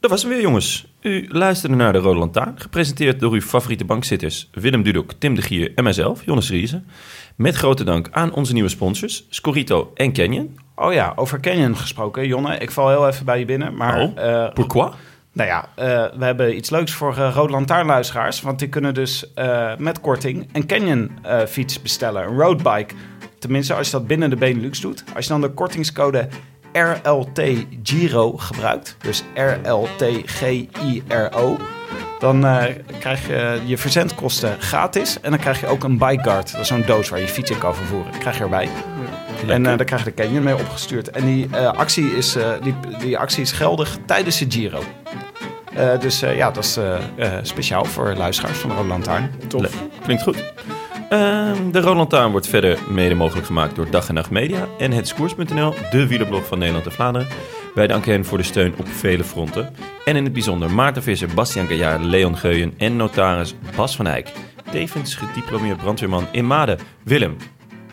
Dat was hem weer, jongens. U luisterde naar de Rode Lantaarn, gepresenteerd door uw favoriete bankzitters Willem Dudok, Tim de Gier en mijzelf, Jonas Riese. Met grote dank aan onze nieuwe sponsors, Scorito en Canyon. Oh ja, over Canyon gesproken. Jonne, ik val heel even bij je binnen. Maar Oh, eh, Pourquoi? Nou ja, eh, we hebben iets leuks voor uh, Lantaarnluisteraars. Want die kunnen dus eh, met korting een Canyon fiets bestellen. Een roadbike. Tenminste, als je dat binnen de Benelux doet. Als je dan de kortingcode RLT Giro gebruikt. Dus RLT-G-I-R-O. Dan eh, krijg je je verzendkosten gratis. En dan krijg je ook een bike guard. Dat is zo'n doos waar je fiets in kan vervoeren. krijg je erbij. En eh, daar krijg je de Canyon mee opgestuurd. En die, eh, actie, is, eh, die, die actie is geldig tijdens de Giro. Dus ja, dat is speciaal voor luisteraars van de Rode Lantaarn. Tof. Klinkt goed. Ehm, de Rode Lantaarn wordt verder mede mogelijk gemaakt door Dag en Nacht Media en het Skoers.nl, de wielerblog van Nederland en Vlaanderen. Wij danken hen voor de steun op vele fronten. En in het bijzonder Maarten Visser, Bastiaan Gaillard, Leon Geuyen en notaris Bas van Eyck. Tevens gediplomeerd brandweerman in Maden. Willem,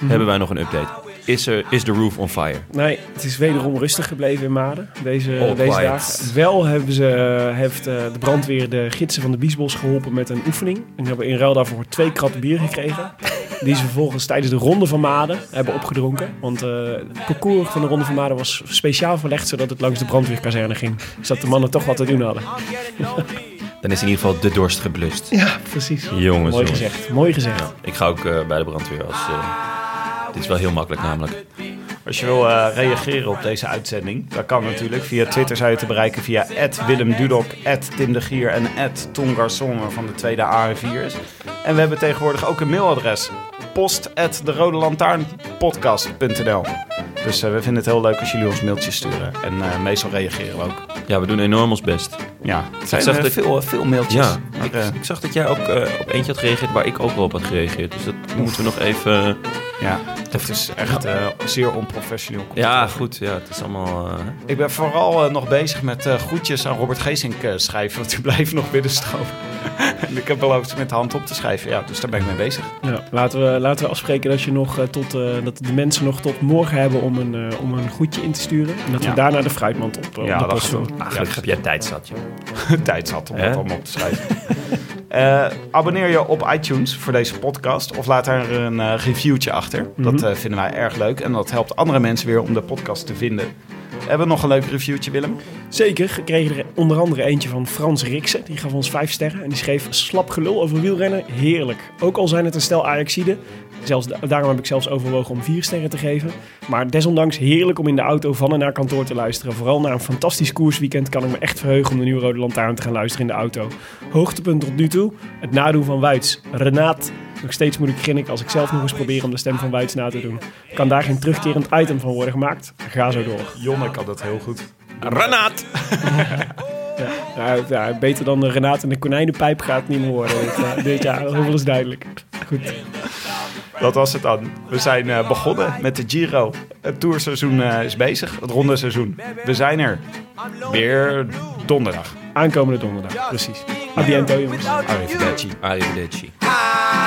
hebben wij nog een update? Is, er, is de roof on fire? Nee, het is wederom rustig gebleven in Maden deze, All deze quiet. dagen. Wel hebben ze, heeft eh, de brandweer de gidsen van de Biesbos geholpen met een oefening. En die hebben in ruil daarvoor twee kratten bier gekregen. Die ze vervolgens tijdens de Ronde van Maden hebben opgedronken. Want eh, het parcours van de Ronde van Maden was speciaal verlegd zodat het langs de brandweerkazerne ging. Zodat de mannen toch wat te doen hadden. Dan is in ieder geval de dorst geblust. Ja, precies. Jongens, Mooi jongens. gezegd, mooi gezegd. Ik ga ook eh, bij de brandweer als... eh, dit is wel heel makkelijk namelijk. Als je wil eh, reageren op deze uitzending, dat kan natuurlijk. Via Twitter zou je te bereiken via Willem Dudok, Tim de Gier en Tom Garçon, waarvan de tweede A en 4 is. En we hebben tegenwoordig ook een mailadres. Post at de Rode Lantaarnpodcast.nl Dus eh, we vinden het heel leuk als jullie ons mailtjes sturen. En eh, meestal reageren we ook. Ja, we doen enorm ons best. Ja, het zijn zag dat- veel, veel mailtjes. Ja, Maar, ik, ik zag dat jij ook eh, op eentje had gereageerd waar ik ook wel op had gereageerd. Dus dat moeten we nog even... ja, dat is echt eh, zeer onprofessioneel. Ja, goed. Ja, het is allemaal... eh, Ik ben vooral eh, nog bezig met eh, groetjes aan Robert Geesink eh, schrijven, want die blijven nog binnenstromen. en ik heb beloofd met de hand op te schrijven, ja, dus daar ben ik mee bezig. Ja, laten, we, laten we afspreken dat, je nog, eh, tot, eh, dat de mensen nog tot morgen hebben om een, eh, om een goedje in te sturen. En dat Ja. we daarna de fruitmand op, eh, Ja, op de dat post doen. doen. Eigenlijk heb jij tijd zat, joh. Tijd zat om dat allemaal op te schrijven. Eh, abonneer je op iTunes voor deze podcast of laat daar een eh, reviewtje achter. Dat eh, vinden wij erg leuk en dat helpt andere mensen weer om de podcast te vinden. Hebben we nog een leuk reviewtje, Willem? Zeker, we kregen er onder andere eentje van Frans Riksen. Die gaf ons vijf sterren en die schreef slap gelul over wielrennen. Heerlijk. Ook al zijn het een stel Ajaxiden. Zelfs da- daarom heb ik zelfs overwogen om vier sterren te geven. Maar desondanks heerlijk om in de auto van en naar kantoor te luisteren. Vooral na een fantastisch koersweekend kan ik me echt verheugen om de nieuwe Rode Lantaarn te gaan luisteren in de auto. Hoogtepunt tot nu toe, het nadoen van Wuits. Renaat. Nog steeds moet ik grinniken als ik zelf nog eens probeer om de stem van Wuits na te doen. Kan daar geen terugkerend item van worden gemaakt? Ga zo door. Jonne kan dat heel goed. Renaat! Ja, ja, beter dan de Renaat en de konijnenpijp gaat het niet meer worden dit, eh, dit jaar. Dat is duidelijk. Goed. Dat was het dan. We zijn eh, begonnen met de Giro. Het tourseizoen eh, is bezig, het ronde seizoen. We zijn er weer donderdag. Aankomende donderdag, precies. A biento, jongens. Arrivederci. Arrivederci.